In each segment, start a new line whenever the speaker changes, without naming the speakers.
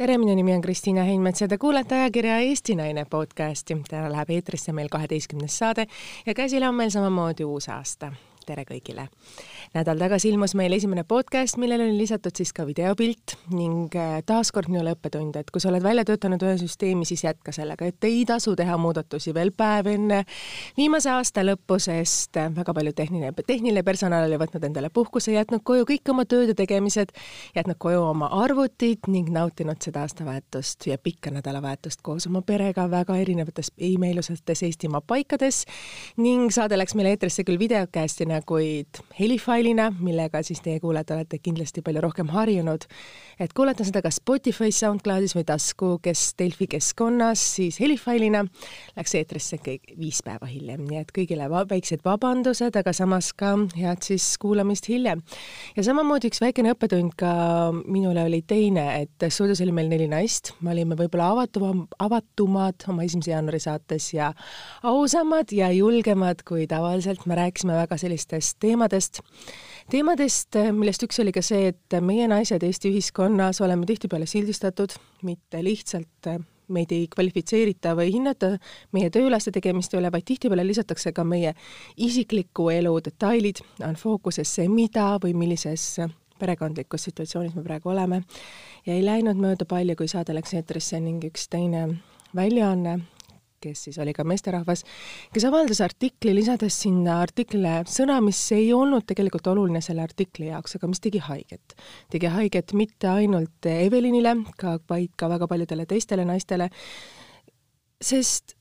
tere, minu nimi on Kristiina Heinmets ja te kuulete ajakirja Eesti Naine podcasti. täna läheb eetrisse meil kaheteistkümnes saade ja käsil on meil samamoodi uus aasta. Tere kõigile! nädal tagasi ilmus meil esimene podcast, millele oli lisatud siis ka videopilt ning äh, taaskord minule õppetund, et kui sa oled välja töötanud ühe süsteemi, siis jätka sellega, et ei tasu teha muudatusi veel päev enne viimase aasta lõppu, sest äh, väga palju tehniline, tehniline personal oli võtnud endale puhkuse, jätnud koju kõik oma tööd ja tegemised, jätnud koju oma arvutid ning nautinud seda aastavahetust ja pikka nädalavahetust koos oma perega väga erinevates imeilusates Eestimaa paikades ning saade läks meil eetrisse küll videokäästina, kuid helifaili failina, millega siis teie kuulajad olete kindlasti palju rohkem harjunud. et kuulata seda kas Spotify's, SoundCloudis või tasku, kes Delfi keskkonnas, siis helifailina läks eetrisse kõik viis päeva hiljem, nii et kõigile va väiksed vabandused, aga samas ka head siis kuulamist hiljem. ja samamoodi üks väikene õppetund ka minule oli teine, et stuudios oli meil neli naist, me olime võib-olla avatum, avatumad oma esimese jaanuari saates ja ausamad ja julgemad kui tavaliselt, me rääkisime väga sellistest teemadest, teemadest, millest üks oli ka see, et meie naised Eesti ühiskonnas oleme tihtipeale sildistatud, mitte lihtsalt meid ei kvalifitseerita või hinnata meie töölaste tegemiste üle, vaid tihtipeale lisatakse ka meie isikliku elu detailid, on fookuses see, mida või millises perekondlikus situatsioonis me praegu oleme. ja ei läinud mööda palju, kui saade läks eetrisse ning üks teine väljaanne kes siis oli ka meesterahvas, kes avaldas artikli, lisades sinna artiklile sõna, mis ei olnud tegelikult oluline selle artikli jaoks, aga mis tegi haiget. tegi haiget mitte ainult Evelinile, ka, vaid ka väga paljudele teistele naistele, sest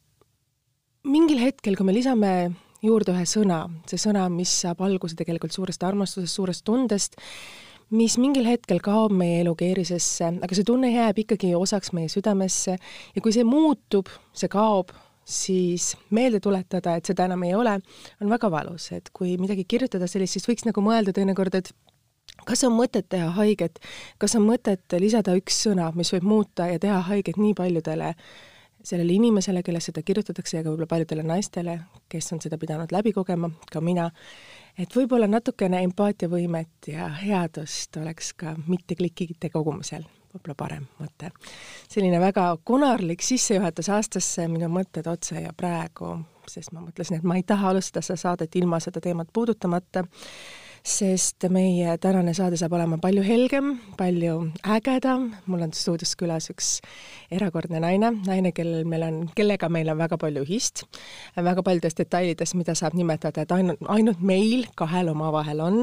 mingil hetkel, kui me lisame juurde ühe sõna, see sõna, mis saab alguse tegelikult suurest armastusest, suurest tundest, mis mingil hetkel kaob meie elu keerisesse, aga see tunne jääb ikkagi osaks meie südamesse ja kui see muutub, see kaob, siis meelde tuletada, et seda enam ei ole, on väga valus, et kui midagi kirjutada sellist, siis võiks nagu mõelda teinekord, et kas on mõtet teha haiget, kas on mõtet lisada üks sõna, mis võib muuta ja teha haiget nii paljudele sellele inimesele, kellest seda kirjutatakse ja ka võib-olla paljudele naistele, kes on seda pidanud läbi kogema, ka mina, et võib-olla natukene empaatiavõimet ja headust oleks ka mitte klikkide kogumisel võib-olla parem mõte. selline väga konarlik sissejuhatus aastasse, minu mõtted otse ja praegu, sest ma mõtlesin, et ma ei taha alustada seda saadet ilma seda teemat puudutamata sest meie tänane saade saab olema palju helgem, palju ägedam, mul on stuudios külas üks erakordne naine, naine, kellel meil on, kellega meil on väga palju ühist, väga paljudes detailides, mida saab nimetada, et ainult, ainult meil kahel omavahel on.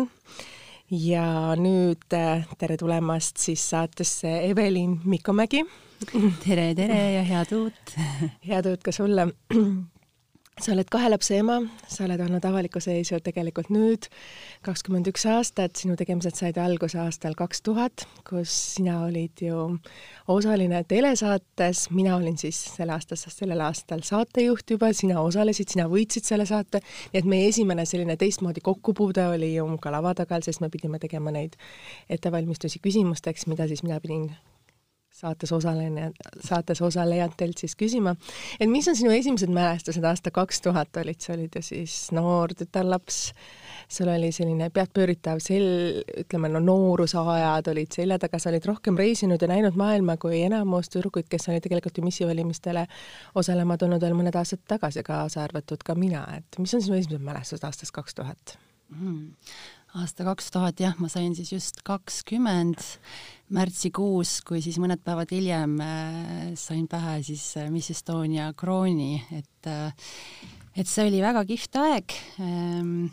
Ja nüüd tere tulemast siis saatesse Evelin Mikomägi.
tere, tere ja head uut.
Head uut ka sulle sa oled kahe lapse ema, sa oled olnud avalikkuse ees ju tegelikult nüüd kakskümmend üks aastat, sinu tegemised said alguse aastal kaks tuhat, kus sina olid ju osaline telesaates, mina olin siis selle aasta, sellel aastal saatejuht juba, sina osalesid, sina võitsid selle saate, nii et meie esimene selline teistmoodi kokkupuude oli ju ka lava taga, sest me pidime tegema neid ettevalmistusi küsimusteks, mida siis mina pidin saates osaleja, saates osalejatelt siis küsima, et mis on sinu esimesed mälestused, aasta kaks tuhat olid, sa olid ju siis noor tütarlaps, sul oli selline peadpööritav sel-, ütleme no noorusaajad olid selja taga, sa olid rohkem reisinud ja näinud maailma kui enamus tüdrukuid, kes olid tegelikult ju missivalimistele osalema tulnud veel mõned aastad tagasi, kaasa arvatud ka mina, et mis on sinu esimesed mälestused aastast kaks tuhat?
Aasta kaks tuhat jah, ma sain siis just kakskümmend märtsikuus, kui siis mõned päevad hiljem äh, sain pähe siis äh, Miss Estonia krooni, et äh, et see oli väga kihvt aeg ähm,,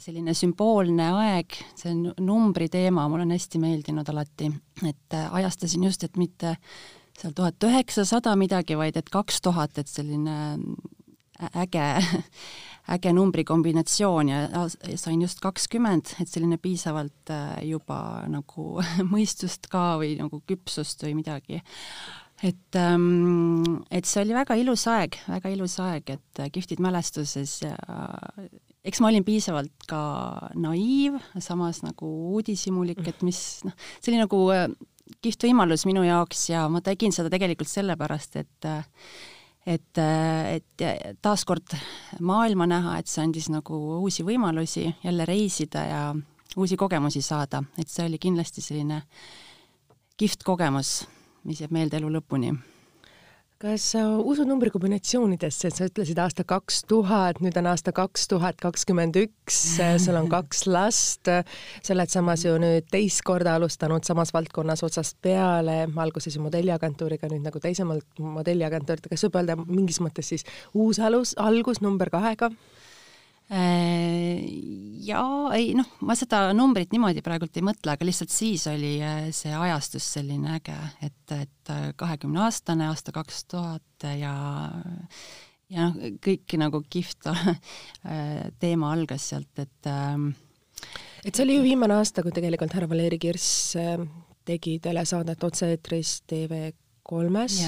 selline sümboolne aeg, see numbri teema mulle on hästi meeldinud alati, et ajastasin just, et mitte seal tuhat üheksasada midagi, vaid et kaks tuhat, et selline äge äge numbrikombinatsioon ja sain just kakskümmend, et selline piisavalt äh, juba nagu mõistust ka või nagu küpsust või midagi. et, ähm, et see oli väga ilus aeg, väga ilus aeg, et äh, kihvtid mälestuses ja eks ma olin piisavalt ka naiiv, samas nagu uudishimulik, et mis noh, see oli nagu äh, kihvt võimalus minu jaoks ja ma tegin seda tegelikult sellepärast, et et, et taaskord maailma näha, et see andis nagu uusi võimalusi jälle reisida ja uusi kogemusi saada, et see oli kindlasti selline kihvt kogemus mis jääb meelde elu lõpuni
kas sa usud numbrikombinatsioonidesse, sa ütlesid aasta kaks tuhat, nüüd on aasta kaks tuhat kakskümmend üks, sul on kaks last, sa oled samas ju nüüd teist korda alustanud samas valdkonnas otsast peale, alguses ju modelliagentuuriga, nüüd nagu teise modelliagentuuriga, kas võib öelda mingis mõttes siis uus alus, algus number kahega?
Äh, ja ei noh, ma seda numbrit niimoodi praegult ei mõtle, aga lihtsalt siis oli äh, see ajastus selline äge, et, et äh, kahekümne aastane, aasta kaks tuhat ja ja noh, kõik nagu kihvt teema algas sealt, et ähm,
et see oli ju viimane aasta, kui tegelikult härra Valeri Kirss tegi telesaadet otse-eetris TV kolmes,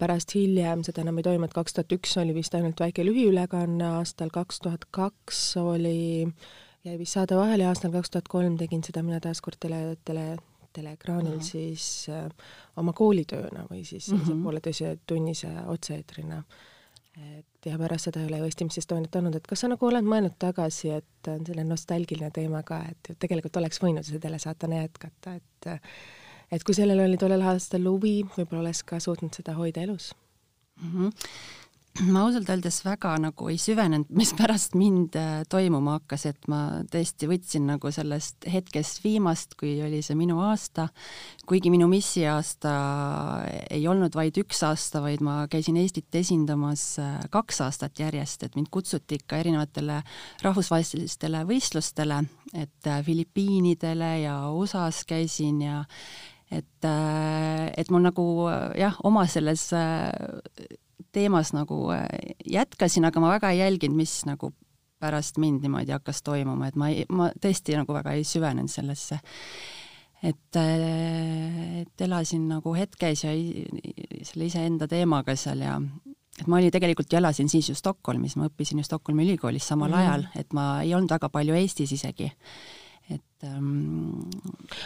pärast hiljem seda enam ei toimunud, kaks tuhat üks oli vist ainult väike lühiülekanne, aastal kaks tuhat kaks oli, jäi vist saade vahele ja aastal kaks tuhat kolm tegin seda mina taaskord tele, tele, teleekraanil siis äh, oma koolitööna või siis mm -hmm. pooleteise-tunnise otse-eetrina. et ja pärast seda ei ole ju Eestimis Estoniat olnud, et kas sa nagu oled mõelnud tagasi, et on selline nostalgiline teema ka, et tegelikult oleks võinud seda telesaatena jätkata, et et kui sellel oli tollel aastal huvi, võib-olla oleks ka suutnud seda hoida elus.
Mm. -hmm ma ausalt öeldes väga nagu ei süvenenud, mis pärast mind äh, toimuma hakkas, et ma tõesti võtsin nagu sellest hetkest viimast, kui oli see minu aasta, kuigi minu missiaasta ei olnud vaid üks aasta, vaid ma käisin Eestit esindamas äh, kaks aastat järjest, et mind kutsuti ikka erinevatele rahvusvahelistele võistlustele, et äh, Filipiinidele ja USA-s käisin ja et, äh, et mul nagu jah, oma selles äh, teemas nagu äh, jätkasin, aga ma väga ei jälginud, mis nagu pärast mind niimoodi hakkas toimuma, et ma ei, ma tõesti nagu väga ei süvenenud sellesse. et, et elasin nagu hetkes ja selle iseenda teemaga seal ja et ma olin tegelikult ju elasin siis ju Stockholmis, ma õppisin ju Stockholmi ülikoolis samal mm. ajal, et ma ei olnud väga palju Eestis isegi et ähm,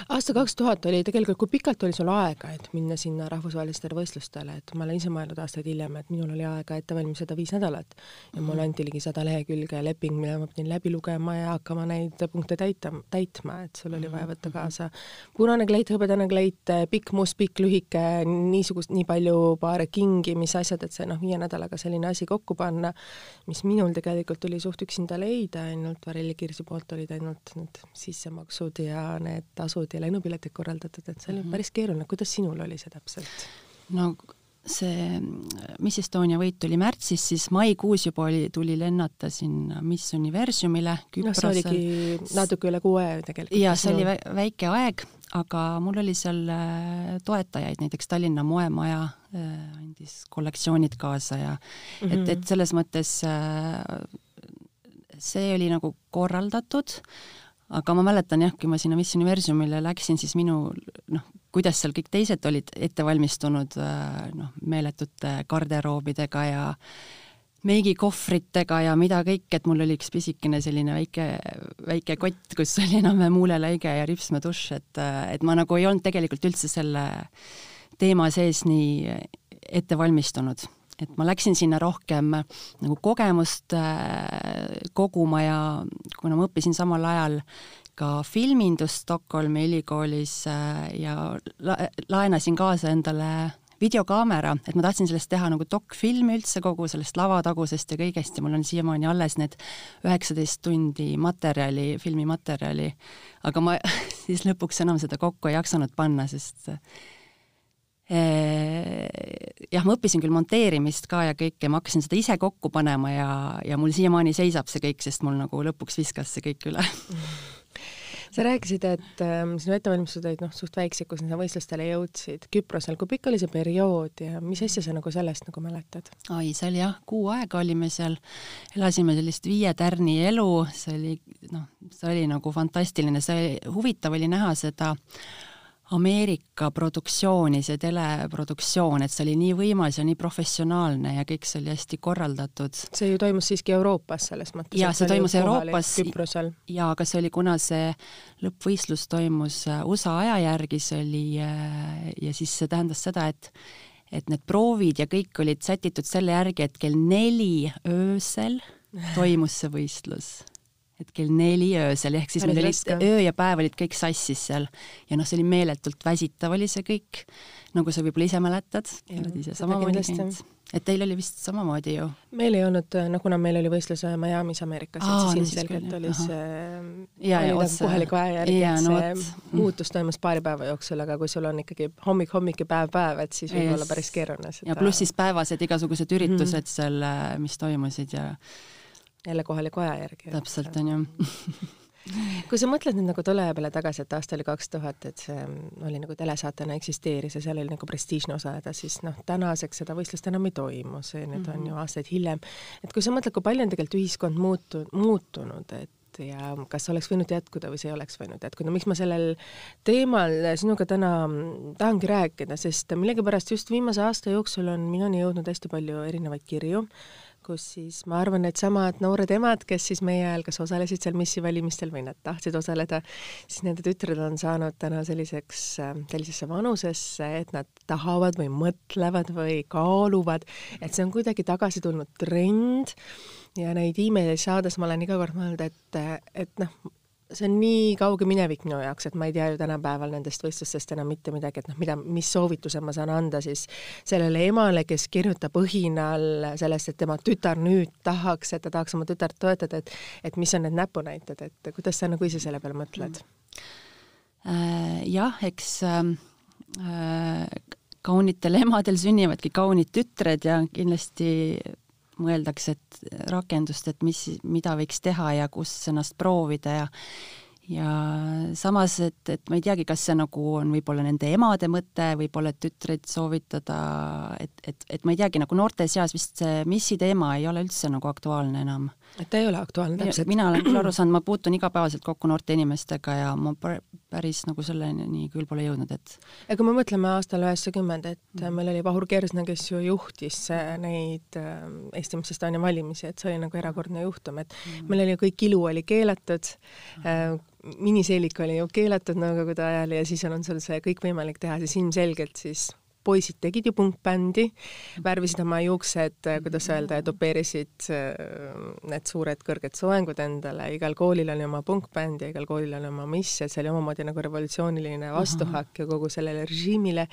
aasta kaks tuhat oli tegelikult, kui pikalt oli sul aega, et minna sinna rahvusvahelistele võistlustele, et ma olen ise mõelnud aastaid hiljem, et minul oli aega ette valmistada viis nädalat. Ja mulle anti ligi sada lehekülge leping, mille ma pidin läbi lugema ja hakkama neid punkte täita, täitma, et sul oli vaja võtta kaasa punane kleit, hõbedane kleit, pikk must, pikk lühike, niisugust, nii palju paare kingi, mis asjad, et see noh, viie nädalaga selline asi kokku panna, mis minul tegelikult tuli suht üksinda leida, ainult Vareli Kirsi poolt olid ainult need sissemaksud ja need tasud ja lennupiletid korraldatud, et see oli mm -hmm. päris keeruline, kuidas sinul oli see täpselt?
no see Miss Estonia võit oli märtsis, siis maikuus juba oli, tuli lennata sinna Miss Universumile
Küprosel. noh, see oligi natuke üle kuu aja tegelikult.
jaa, see oli väike aeg, aga mul oli seal äh, toetajaid, näiteks Tallinna Moemaja äh, andis kollektsioonid kaasa ja mm -hmm. et, et selles mõttes äh, see oli nagu korraldatud aga ma mäletan jah, kui ma sinna Miss Universumile läksin, siis minu noh, kuidas seal kõik teised olid ette valmistunud äh, noh, meeletute garderoobidega ja meigikohvritega ja mida kõik, et mul oli üks pisikene selline väike, väike kott, kus oli enam-vähem huulelõige ja ripsmedušš, et, et ma nagu ei olnud tegelikult üldse selle teema sees nii ette valmistunud et ma läksin sinna rohkem nagu kogemust äh, koguma ja kuna ma õppisin samal ajal ka filmindust Stockholmi ülikoolis äh, ja la laenasin kaasa endale videokaamera, et ma tahtsin sellest teha nagu dokfilmi üldse kogu sellest lavatagusest ja kõigest ja mul on siiamaani alles need üheksateist tundi materjali, filmimaterjali, aga ma siis lõpuks enam seda kokku ei jaksanud panna, sest jah, ma õppisin küll monteerimist ka ja kõike, ma hakkasin seda ise kokku panema ja, ja mul siiamaani seisab see kõik, sest mul nagu lõpuks viskas see kõik üle.
Sa rääkisid, et äh, sinu ettevalmistused olid noh, suht väiksed, kui sa võistlustele jõudsid. Küprosel, kui pikk oli see periood ja mis asja sa nagu sellest nagu mäletad?
oi, see oli jah, kuu aega olime seal, elasime sellist viie tärni elu, see oli noh, see oli nagu fantastiline, see huvitav oli näha seda äh, Ameerika produktsiooni, see teleproduktsioon, et see oli nii võimas ja nii professionaalne ja kõik see oli hästi korraldatud.
see ju toimus siiski Euroopas selles mõttes?
jaa, see toimus Euroopas jaa, aga see oli, kuna see lõppvõistlus toimus äh, USA aja järgi, see oli äh, ja siis see tähendas seda, et et need proovid ja kõik olid sätitud selle järgi, et kell neli öösel toimus see võistlus et kell neli öösel, ehk siis meil olid öö ja päev olid kõik sassis seal ja noh, see oli meeletult väsitav oli see kõik, nagu sa võib-olla ise mäletad, oled ise samamoodi käinud. et teil oli vist samamoodi ju?
meil ei olnud, no kuna meil oli võistlus äh, Miami's Ameerikas, siis
no
ilmselgelt
küll,
oli see, oli
ja
nagu kohaliku aja järgi, et
no
see
vot.
muutus toimus paari päeva jooksul, aga kui sul on ikkagi hommik, hommik ja päev, päev, et siis võib olla päris keeruline seda
ja pluss siis päevased igasugused üritused mm -hmm. seal, mis toimusid ja
jälle kohaliku aja järgi.
täpselt, on ju.
kui sa mõtled nüüd nagu tolle aja peale tagasi, et aasta oli kaks tuhat, et see mm, oli nagu telesaatena eksisteeris ja seal oli nagu prestiižne osaleda, siis noh, tänaseks seda võistlust enam ei toimu, see nüüd on ju aastaid hiljem. et kui sa mõtled, kui palju on tegelikult ühiskond muutu-, muutunud, et ja kas oleks võinud jätkuda või see ei oleks võinud jätkuda, miks ma sellel teemal sinuga täna mm, tahangi rääkida, sest millegipärast just viimase aasta jooksul on minuni jõudnud hästi palju erinevaid kirju, kus siis ma arvan, needsamad noored emad, kes siis meie ajal kas osalesid seal missi valimistel või nad tahtsid osaleda, siis nende tütred on saanud täna selliseks, sellisesse vanusesse, et nad tahavad või mõtlevad või kaaluvad, et see on kuidagi tagasi tulnud trend ja neid email'e saades ma olen iga kord mõelnud, et, et noh, see on nii kauge minevik minu jaoks, et ma ei tea ju tänapäeval nendest võistlustest enam mitte midagi, et noh, mida, mis soovituse ma saan anda siis sellele emale, kes kirjutab õhinal sellest, et tema tütar nüüd tahaks, et ta tahaks oma tütart toetada, et et mis on need näpunäited, et kuidas sa nagu ise selle peale mõtled?
Äh, jah, eks ähm, äh, kaunitel emadel sünnivadki kaunid tütred ja kindlasti mõeldakse, et rakendust, et mis, mida võiks teha ja kus ennast proovida ja ja samas, et, et ma ei teagi, kas see nagu on võib-olla nende emade mõte, võib-olla tütreid soovitada, et, et, et ma ei teagi, nagu noorte seas vist see missi teema ei ole üldse nagu aktuaalne enam.
Et ta ei ole aktuaalne täpselt?
mina olen küll aru saanud, ma puutun igapäevaselt kokku noorte inimestega ja ma pär- päris nagu selleni küll pole jõudnud, et
ja kui me mõtleme aastal üheksakümmend, et meil oli Vahur Kersna, kes ju juhtis äh, neid äh, Eesti Miss Estonia valimisi, et see oli nagu erakordne juhtum, et mm. meil oli kõik ilu oli keelatud äh,, miniseelik oli ju keelatud Nõukogude ajal ja siis on sul see kõikvõimalik teha, siis ilmselgelt siis poisid tegid ju punkbändi, värvisid oma juuksed, kuidas öelda, tupeerisid äh, need suured kõrged soengud endale, igal koolil oli oma punkbänd ja igal koolil oli oma miss, et see oli omamoodi nagu revolutsiooniline vastuhakk ju kogu sellele režiimile,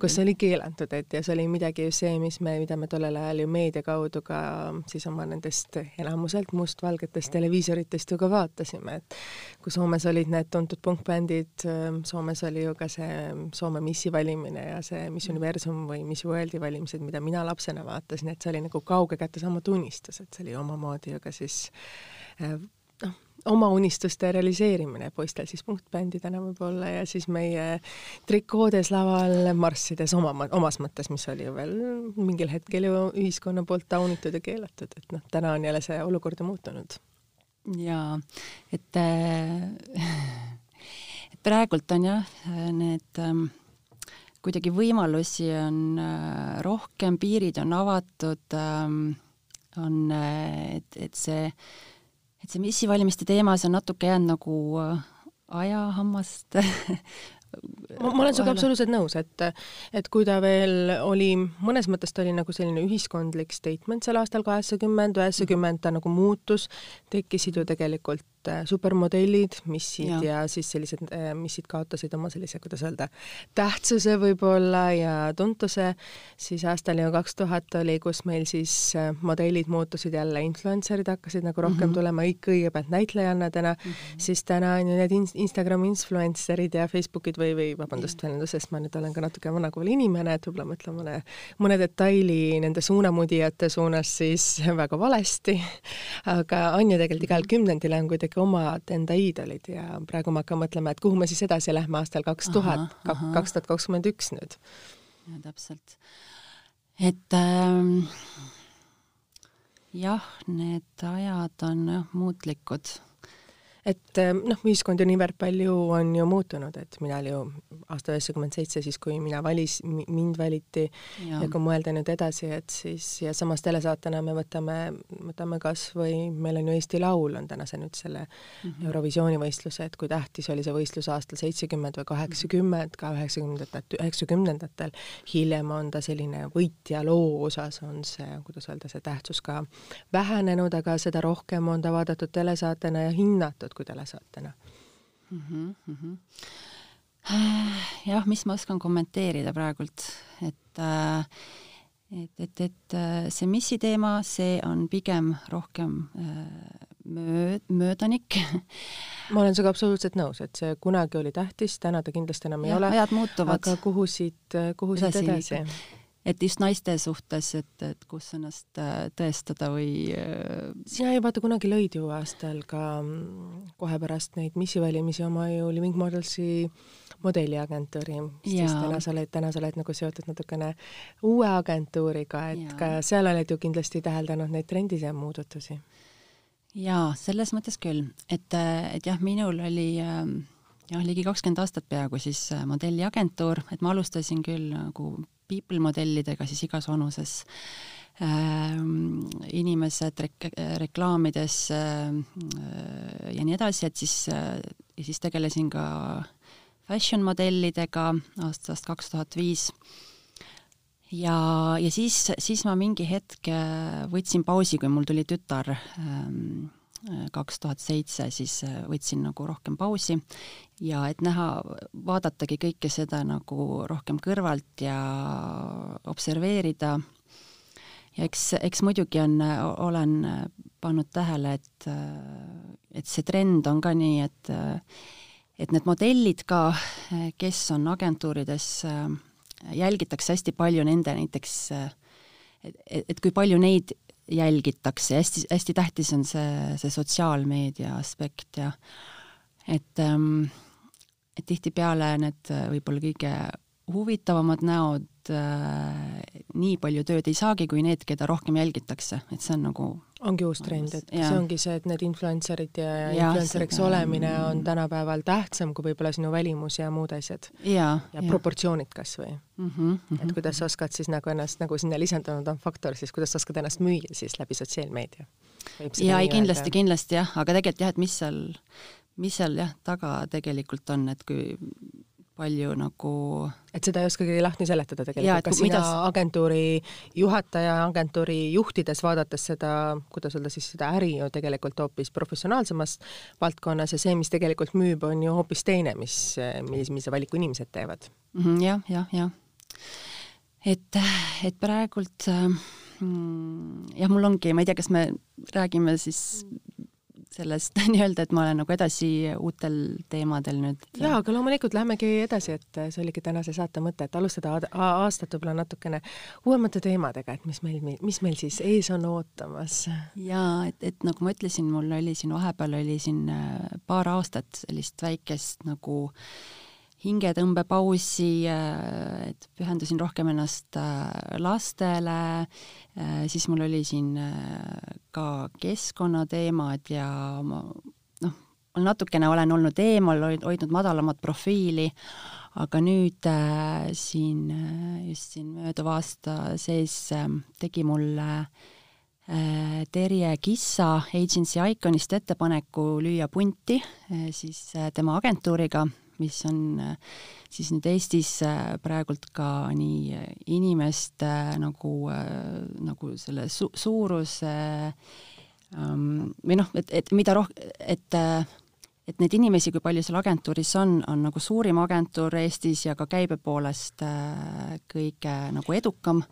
kus oli keelatud, et ja see oli midagi ju see, mis me, mida me tollel ajal ju meedia kaudu ka siis oma nendest enamuselt mustvalgetest televiisoritest ju ka vaatasime, et kui Soomes olid need tuntud punkbändid, Soomes oli ju ka see Soome missi valimine ja see Miss Universum või Miss Worldi valimised, mida mina lapsena vaatasin, et see oli nagu kauge kättesaamatu unistus, et see oli omamoodi ju ka siis äh, noh, oma unistuste realiseerimine, poistel siis punktbändidena võib-olla ja siis meie trikoodes laval marssides oma, omas mõttes, mis oli ju veel mingil hetkel ju ühiskonna poolt taunitud ja keelatud, et noh, täna on jälle see olukord ju muutunud.
jaa, et äh, et praegult on jah, need ähm, kuidagi võimalusi on äh, rohkem, piirid on avatud ähm,, on, äh, et, et see, et see missivalimiste teema, see on natuke jäänud nagu äh, aja hammaste
ma, ma olen sinuga absoluutselt nõus, et, et kui ta veel oli, mõnes mõttes ta oli nagu selline ühiskondlik statement sel aastal kaheksakümmend, üheksakümmend ta nagu muutus, tekkisid ju tegelikult äh, supermodellid, missid ja. ja siis sellised äh, missid kaotasid oma sellise, kuidas öelda, tähtsuse võib-olla ja tuntuse, siis aastal ju kaks tuhat oli, kus meil siis äh, modellid muutusid jälle, influencer'id hakkasid nagu rohkem mm -hmm. tulema kõigepealt näitlejannadena mm, -hmm. siis täna on ju need in Instagrami influencer'id ja Facebookid või, või vabandust väljendusest, ma nüüd olen ka natuke vanakooli inimene, et võib-olla mõtlen mõne, mõne detaili nende suunamudijate suunas siis väga valesti, aga on ju tegelikult igal kümnendil on kuidagi omad enda iidolid ja praegu ma hakkan mõtlema, et kuhu me siis edasi lähme aastal kaks tuhat, kaks tuhat kakskümmend üks nüüd.
ja täpselt. et ähm, jah, need ajad on jah muutlikud
et eh, noh, ühiskond ju niivõrd palju on ju muutunud, et mina oli ju aasta üheksakümmend seitse, siis kui mina valis, mind valiti ja. ja kui mõelda nüüd edasi, et siis ja samas telesaatena me võtame, võtame kas või meil on ju Eesti Laul on tänase nüüd selle mm -hmm. Eurovisiooni võistluse, et kui tähtis oli see võistlus aastal seitsekümmend või kaheksakümmend, ka üheksakümnendatel, üheksakümnendatel, hiljem on ta selline võitja loo osas on see, kuidas öelda, see tähtsus ka vähenenud, aga seda rohkem on ta vaadatud telesaatena ja hinnatud tehtud kui telesaatena
mm. -hmm, mm -hmm. jah, mis ma oskan kommenteerida praegult, et äh, et, et, et äh, see missi teema, see on pigem rohkem äh, mööd, möödanik
ma olen sinuga absoluutselt nõus, et see kunagi oli tähtis, täna ta kindlasti enam ei ja, ole.
ajad muutuvad.
aga kuhu siit, kuhu siit edasi??
Et just naiste suhtes, et, et kus ennast äh, tõestada või
äh, sina ju vaata kunagi lõid ju aastal ka mm, kohe pärast neid missivalimisi oma ju Living Modelsi modelliagentuuri, siis täna sa oled, täna sa oled nagu seotud natukene uue agentuuriga, et ja. ka seal oled ju kindlasti täheldanud neid trendide muudatusi.
jaa, selles mõttes küll, et, et jah, minul oli ähm, jah, ligi kakskümmend aastat peaaegu siis äh, modelliagentuur, et ma alustasin küll nagu people modellidega siis igas vanuses ähm, inimesed rek-, reklaamides äh, ja nii edasi, et siis äh,, ja siis tegelesin ka fashion modellidega aastast kaks tuhat viis. ja, ja siis, siis ma mingi hetk äh, võtsin pausi, kui mul tuli tütar ähm, kaks tuhat seitse, siis äh, võtsin nagu rohkem pausi ja et näha, vaadatagi kõike seda nagu rohkem kõrvalt ja observeerida. ja eks, eks muidugi on, olen pannud tähele, et, et see trend on ka nii, et et need modellid ka, kes on agentuurides, jälgitakse hästi palju nende näiteks et, et kui palju neid jälgitakse, hästi, hästi tähtis on see, see sotsiaalmeedia aspekt ja et, ähm, et tihtipeale need võib-olla kõige huvitavamad näod äh, nii palju tööd ei saagi, kui need, keda rohkem jälgitakse, et see on nagu
ongi uus trend, et ja. see ongi see, et need influencer'id ja, ja influencer'iks seda... olemine on tänapäeval tähtsam kui võib-olla sinu välimus ja muud asjad.
ja,
ja proportsioonid kas või mm. -hmm, mm -hmm. et kuidas sa oskad siis nagu ennast, nagu sinna lisandunud on faktor, siis kuidas sa oskad ennast müüa siis läbi sotsiaalmeedia?
ja ei, kindlasti, kindlasti jah, aga tegelikult jah, et mis seal, mis seal jah, taga tegelikult on, et kui palju nagu
et seda ei oskagi lahti seletada tegelikult, kas sina mida... agentuuri juhataja, agentuuri juhtides vaadates seda, kuidas öelda siis, seda äri ju tegelikult hoopis professionaalsemas valdkonnas ja see, mis tegelikult müüb, on ju hoopis teine, mis, mis, mis valiku inimesed teevad
mm -hmm,. jah, jah, jah. et, et praegult mm, jah, mul ongi, ma ei tea, kas me räägime siis sellest nii-öelda, et ma olen nagu edasi uutel teemadel nüüd.
jaa, aga loomulikult lähemegi edasi, et see oligi tänase saate mõte, et alustada aastat võib-olla natukene uuemate teemadega, et mis meil, mis meil siis ees on ootamas.
jaa, et, et nagu ma ütlesin, mul oli siin vahepeal oli siin äh, paar aastat sellist väikest nagu äh, hingetõmbepausi, äh, et pühendasin rohkem ennast äh, lastele, äh, siis mul oli siin ka keskkonnateemad ja ma noh, natukene olen olnud eemal, hoidnud madalamat profiili, aga nüüd siin just siin mööduva aasta sees tegi mulle Terje Kissa Agency Iconist ettepaneku lüüa punti siis tema agentuuriga, mis on äh, siis nüüd Eestis äh, praegult ka nii äh, inimeste nagu, nagu selle su suuruse ähm, või noh, et, et mida roh-, et et neid inimesi, kui palju seal agentuuris on, on nagu suurim agentuur Eestis ja ka käibe poolest äh, kõige nagu edukam.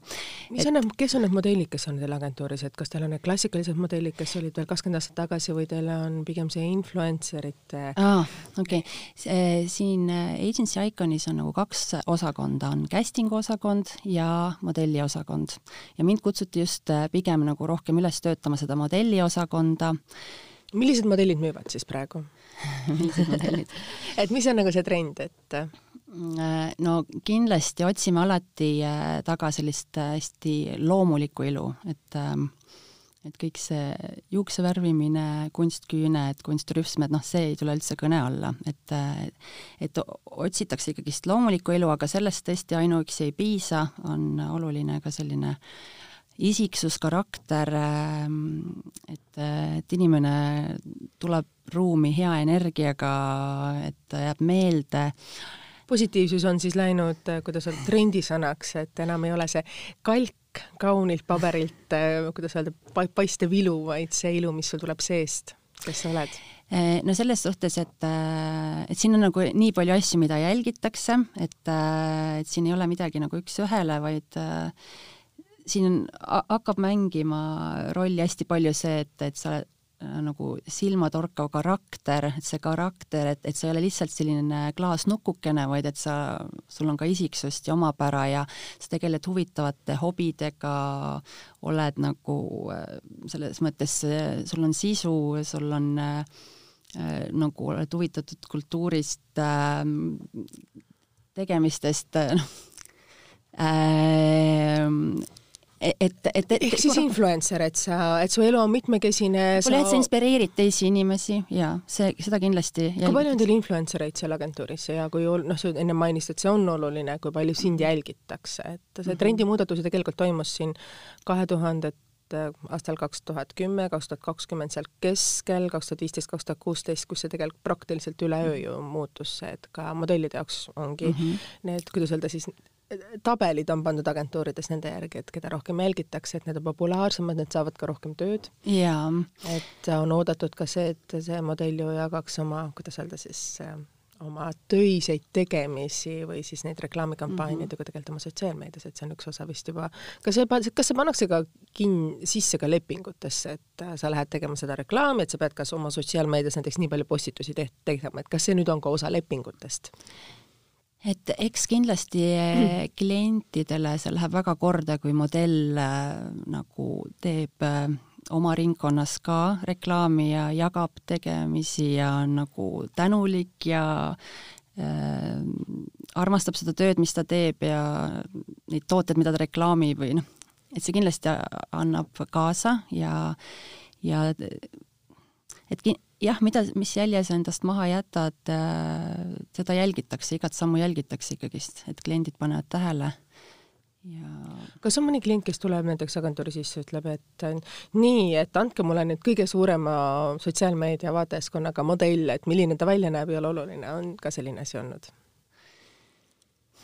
mis et... on need, kes on need modellid, kes on teil agentuuris, et kas teil on need klassikalised modellid, kes olid veel kakskümmend aastat tagasi või teil on pigem see influencerite
aa, okei okay., siin äh, Agency Iconis on nagu kaks osakonda, on casting'u osakond ja modelli osakond. ja mind kutsuti just äh, pigem nagu rohkem üles töötama seda modelli osakonda
millised modellid müüvad siis praegu et mis on nagu see trend, et?
Äh, no kindlasti otsime alati äh, taga sellist äh, hästi loomulikku ilu, et ähm, et kõik see juukse värvimine, kunstküüned, kunstrüpsmed, noh, see ei tule üldse kõne alla, et et otsitakse ikkagist loomulikku elu, aga sellest tõesti ainuüksi ei piisa, on oluline ka selline isiksus, karakter, et, et inimene tuleb ruumi hea energiaga, et ta jääb meelde
positiivsus on siis läinud, kuidas öelda, trendisõnaks, et enam ei ole see kalk kaunilt paberilt, kuidas öelda, paistev ilu, vaid see ilu, mis sul tuleb seest, kes sa oled?
Eh, no selles suhtes, et, et siin on nagu nii palju asju, mida jälgitakse, et, et siin ei ole midagi nagu üks-ühele, vaid siin on, hakkab mängima rolli hästi palju see, et, et sa oled Äh, nagu silmatorkav karakter, et see karakter, et, et sa ei ole lihtsalt selline klaasnukukene, vaid et sa, sul on ka isiksust ja omapära ja sa tegeled huvitavate hobidega, oled nagu äh, selles mõttes, sul on sisu, sul on äh, nagu oled huvitatud kultuurist äh,, tegemistest äh,,
et, et, et ehk siis influencer, et sa, et su elu on mitmekesine
võib-olla sa..., et sa inspireerid teisi inimesi ja see, seda kindlasti
kui palju on teil influencer eid seal agentuuris ja kui noh, sa enne mainisid, et see on oluline, kui palju sind jälgitakse, et see -hmm. trendimuudatus ju tegelikult toimus siin kahe tuhandet aastal kaks tuhat kümme, kaks tuhat kakskümmend seal keskel, kaks tuhat viisteist, kaks tuhat kuusteist, kus see tegelikult praktiliselt üleöö ju muutus, et ka modellide jaoks ongi mm -hmm. need, kuidas öelda siis, tabelid on pandud agentuurides nende järgi, et keda rohkem jälgitakse, et need on populaarsemad, need saavad ka rohkem tööd. et on oodatud ka see, et see modell ju jagaks oma, kuidas öelda siis, oma töiseid tegemisi või siis neid reklaamikampaaniaid mm -hmm. ju tegelikult oma sotsiaalmeedias, et see on üks osa vist juba, kas see, kas see pannakse ka kin-, sisse ka lepingutesse, et sa lähed tegema seda reklaami, et sa pead kas oma sotsiaalmeedias näiteks nii palju postitusi teht-, tegema, et kas see nüüd on ka osa lepingutest?
Et eks kindlasti mm. klientidele see läheb väga korda, kui modell äh, nagu teeb äh, oma ringkonnas ka reklaami ja jagab tegemisi ja on nagu tänulik ja äh, armastab seda tööd, mis ta teeb ja neid tooteid, mida ta reklaamib või noh, et see kindlasti annab kaasa ja, ja et jah, mida, mis jälje sa endast maha jätad äh,, seda jälgitakse, igat sammu jälgitakse ikkagist, et kliendid panevad tähele ja
kas on mõni klient, kes tuleb näiteks agentuuri sisse, ütleb, et nii, et andke mulle nüüd kõige suurema sotsiaalmeedia vaatejaskonnaga modell, et milline ta välja näeb, ei ole oluline, on ka selline asi olnud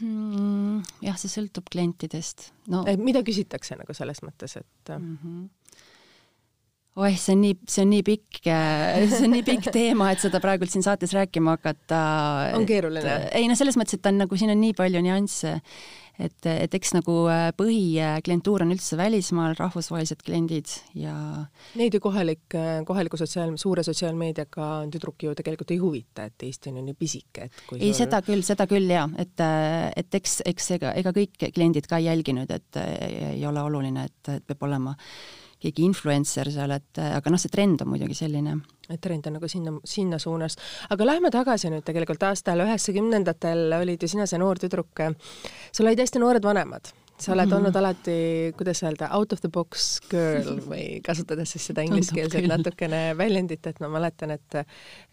hmm,? jah, see sõltub klientidest
no.. mida küsitakse nagu selles mõttes, et mm? -hmm
oih, see on nii, see on nii pikk, see on nii pikk teema, et seda praegult siin saates rääkima hakata.
on keeruline?
ei no selles mõttes, et on nagu, siin on nii palju nüansse, et, et eks nagu äh, põhiklientuur on üldse välismaal, rahvusvahelised kliendid ja
Neid ju kohalik, äh, kohaliku sotsiaal, suure sotsiaalmeediaga tüdruk ju tegelikult ei huvita, et Eesti on ju nii pisike, et
kui ei sul..., seda küll, seda küll jaa, et, äh, et eks, eks ega, ega kõik kliendid ka ei jälginud, et ei ole oluline, et, et peab olema keegi influencer seal, et aga noh, see trend on muidugi selline.
et trend on nagu sinna, sinna suunas. aga lähme tagasi nüüd tegelikult aastal üheksakümnendatel olid ju sina see noor tüdruk, sul olid hästi noored vanemad sa oled mm -hmm. olnud alati, kuidas öelda, out of the box girl või kasutades siis seda ingliskeelset natukene väljendit, et ma mäletan, et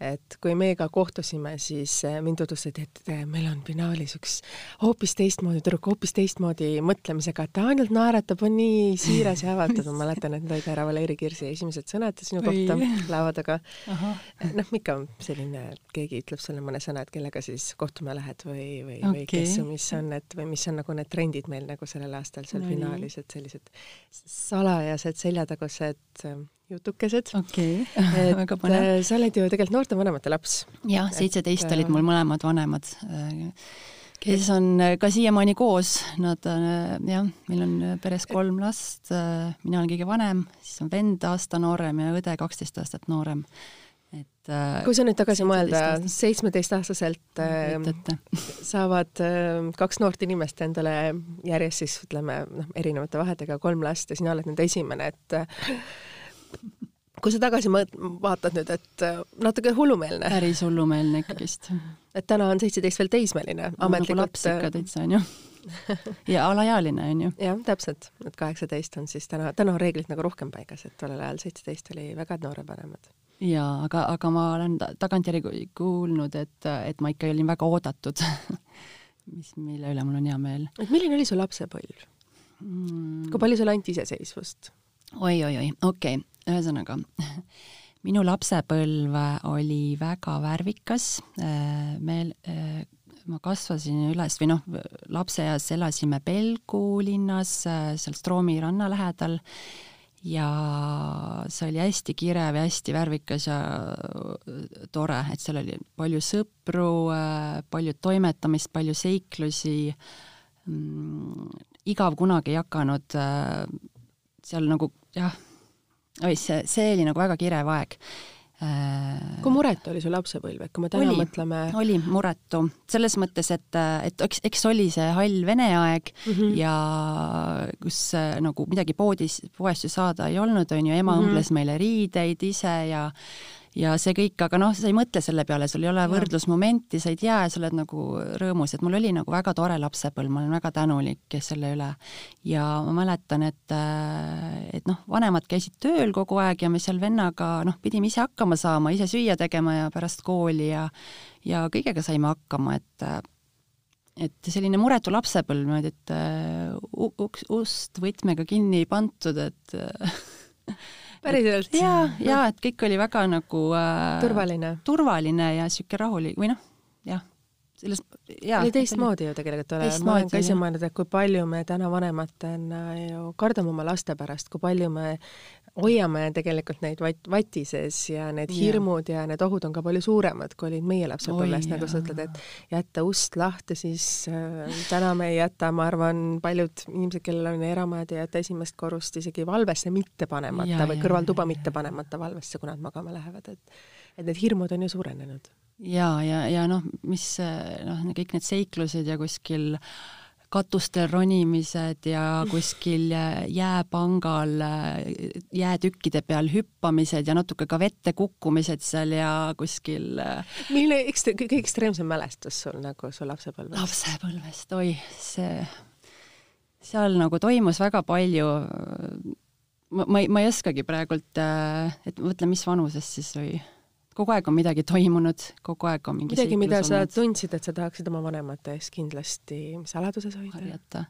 et kui meiega kohtusime, siis eh, mind tutvustati, et eh, meil on finaalis üks hoopis teistmoodi tüdruk, hoopis teistmoodi mõtlemisega, et ta ainult naeratab, on nii siiras ja avatud, ma mäletan, et need olid härra Valeri Kirsi esimesed sõnad sinu kohta laua taga. noh, ikka selline, keegi ütleb sulle mõne sõna, et kellega siis kohtuma lähed või, või okay., või kes ja mis on need või mis on nagu need trendid meil nagu sellel aastal seal no, finaalis, et sellised salajased seljatagused ähm, jutukesed.
okei okay. põnev.
Äh, sa oled ju tegelikult noorte vanemate laps.
jah, seitseteist olid äh, mul mõlemad vanemad, äh, kes on ka siiamaani koos, nad jah, meil on peres kolm last, mina olen kõige vanem, siis on vend aasta noorem ja õde kaksteist aastat noorem
et äh, kui sa nüüd tagasi mõelda, seitsmeteistaastaselt äh, saavad äh, kaks noort inimest endale järjest siis ütleme noh, erinevate vahedega kolm last ja sina oled nende esimene, et kui sa tagasi mõt-, vaatad nüüd, et äh, natuke hullumeelne.
päris hullumeelne ikkagist.
et täna on seitseteist veel teismeline
no,. nagu laps ikka täitsa onju ja alaealine onju.
jah, täpselt, et kaheksateist on siis täna, täna on reeglid nagu rohkem paigas, et tollel ajal seitseteist oli väga noorevanemad.
Jaa, aga, aga ma olen tagantjärgi kuulnud, et, et ma ikka olin väga oodatud mis, mille üle mul on hea meel.
et milline oli su lapsepõlv mm.? kui palju sulle anti iseseisvust
oi,? oi-oi-oi, okei okay., ühesõnaga minu lapsepõlv oli väga värvikas, meil ma kasvasin üles või noh, lapseeas elasime Pelgu linnas, seal Stroomi ranna lähedal ja see oli hästi kirev ja hästi värvikas ja tore, et seal oli palju sõpru, palju toimetamist, palju seiklusi. Mm,, igav kunagi ei hakanud, seal nagu jah, oi, see, see oli nagu väga kirev aeg
kui muretu oli su lapsepõlv, et kui me täna
oli,
mõtleme
oli muretu, selles mõttes, et, et eks, eks oli see hall vene aeg mm -hmm. ja kus nagu midagi poodis, poest ju saada ei olnud, on ju, ema mm -hmm. õmbles meile riideid ise ja ja see kõik, aga noh, sa ei mõtle selle peale, sul ei ole võrdlusmomenti, sa ei tea ja sa oled nagu rõõmus, et mul oli nagu väga tore lapsepõlv, ma olen väga tänulik selle üle. ja ma mäletan, et, et noh, vanemad käisid tööl kogu aeg ja me seal vennaga noh, pidime ise hakkama saama, ise süüa tegema ja pärast kooli ja ja kõigega saime hakkama, et et selline muretu lapsepõlv niimoodi, et uks, ust võtmega kinni ei pandud, et
päriselt?
ja, ja et kõik oli väga nagu äh,
turvaline,
turvaline ja sihuke rahulik või noh, jah, selles
jaa. oli teistmoodi ju tegelikult ole, ma olen ka ise mõelnud, et kui palju me täna vanematena ju kardame oma laste pärast, kui palju me hoiame tegelikult neid vat-, vati sees ja need ja. hirmud ja need ohud on ka palju suuremad, kui olid meie lapsepõlves, nagu sa ütled, et jätta ust lahti, siis äh, täna me ei jäta, ma arvan, paljud inimesed, kellel on eramajad, ei jäta esimest korrust isegi valvesse mitte panemata ja, või kõrvaltuba mitte panemata valvesse, kui nad magama lähevad, et et need hirmud on ju suurenenud.
ja, ja, ja noh, mis noh, kõik need seiklused ja kuskil äh, katustel ronimised ja kuskil jääpangal jäätükkide peal hüppamised ja natuke ka vette kukkumised seal ja kuskil
milline ekst-, kõige ekstreemsem mälestus sul nagu su lapsepõlvest?
lapsepõlvest, oi, see, seal nagu toimus väga palju, ma, ma ei, ma ei oskagi praegult, et mõtle, mis vanusest siis või kogu aeg on midagi toimunud, kogu aeg on mingi
midagi, mida sa olnud. tundsid, et sa tahaksid oma vanemate eest kindlasti saladuses hoida?
harjata.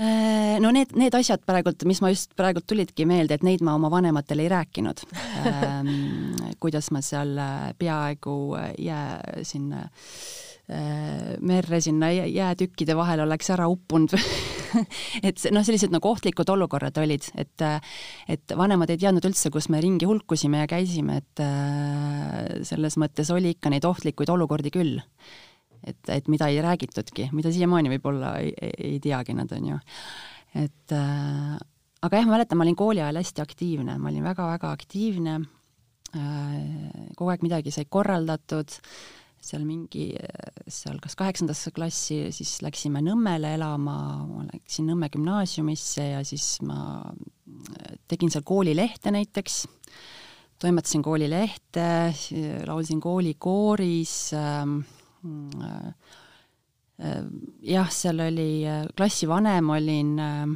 Äh, no need, need asjad praegult, mis ma just praegult tulidki meelde, et neid ma oma vanematele ei rääkinud ähm, kuidas ma seal äh, peaaegu jää sinna äh, merre sinna jäätükkide vahel oleks ära uppunud et noh, sellised nagu ohtlikud olukorrad olid, et et vanemad ei teadnud üldse, kus me ringi hulkusime ja käisime, et äh, selles mõttes oli ikka neid ohtlikuid olukordi küll. et, et mida ei räägitudki, mida siiamaani võib-olla ei, ei teagi nad, on ju. et äh, aga jah, ma mäletan, ma olin kooli ajal hästi aktiivne, ma olin väga-väga aktiivne äh,, kogu aeg midagi sai korraldatud äh,, seal mingi, seal kas kaheksandasse klassi, siis läksime Nõmmele elama, ma läksin Nõmme gümnaasiumisse ja siis ma tegin seal koolilehte näiteks, toimetasin koolilehte, laulsin koolikooris äh,, äh, jah, seal oli, klassivanem olin äh,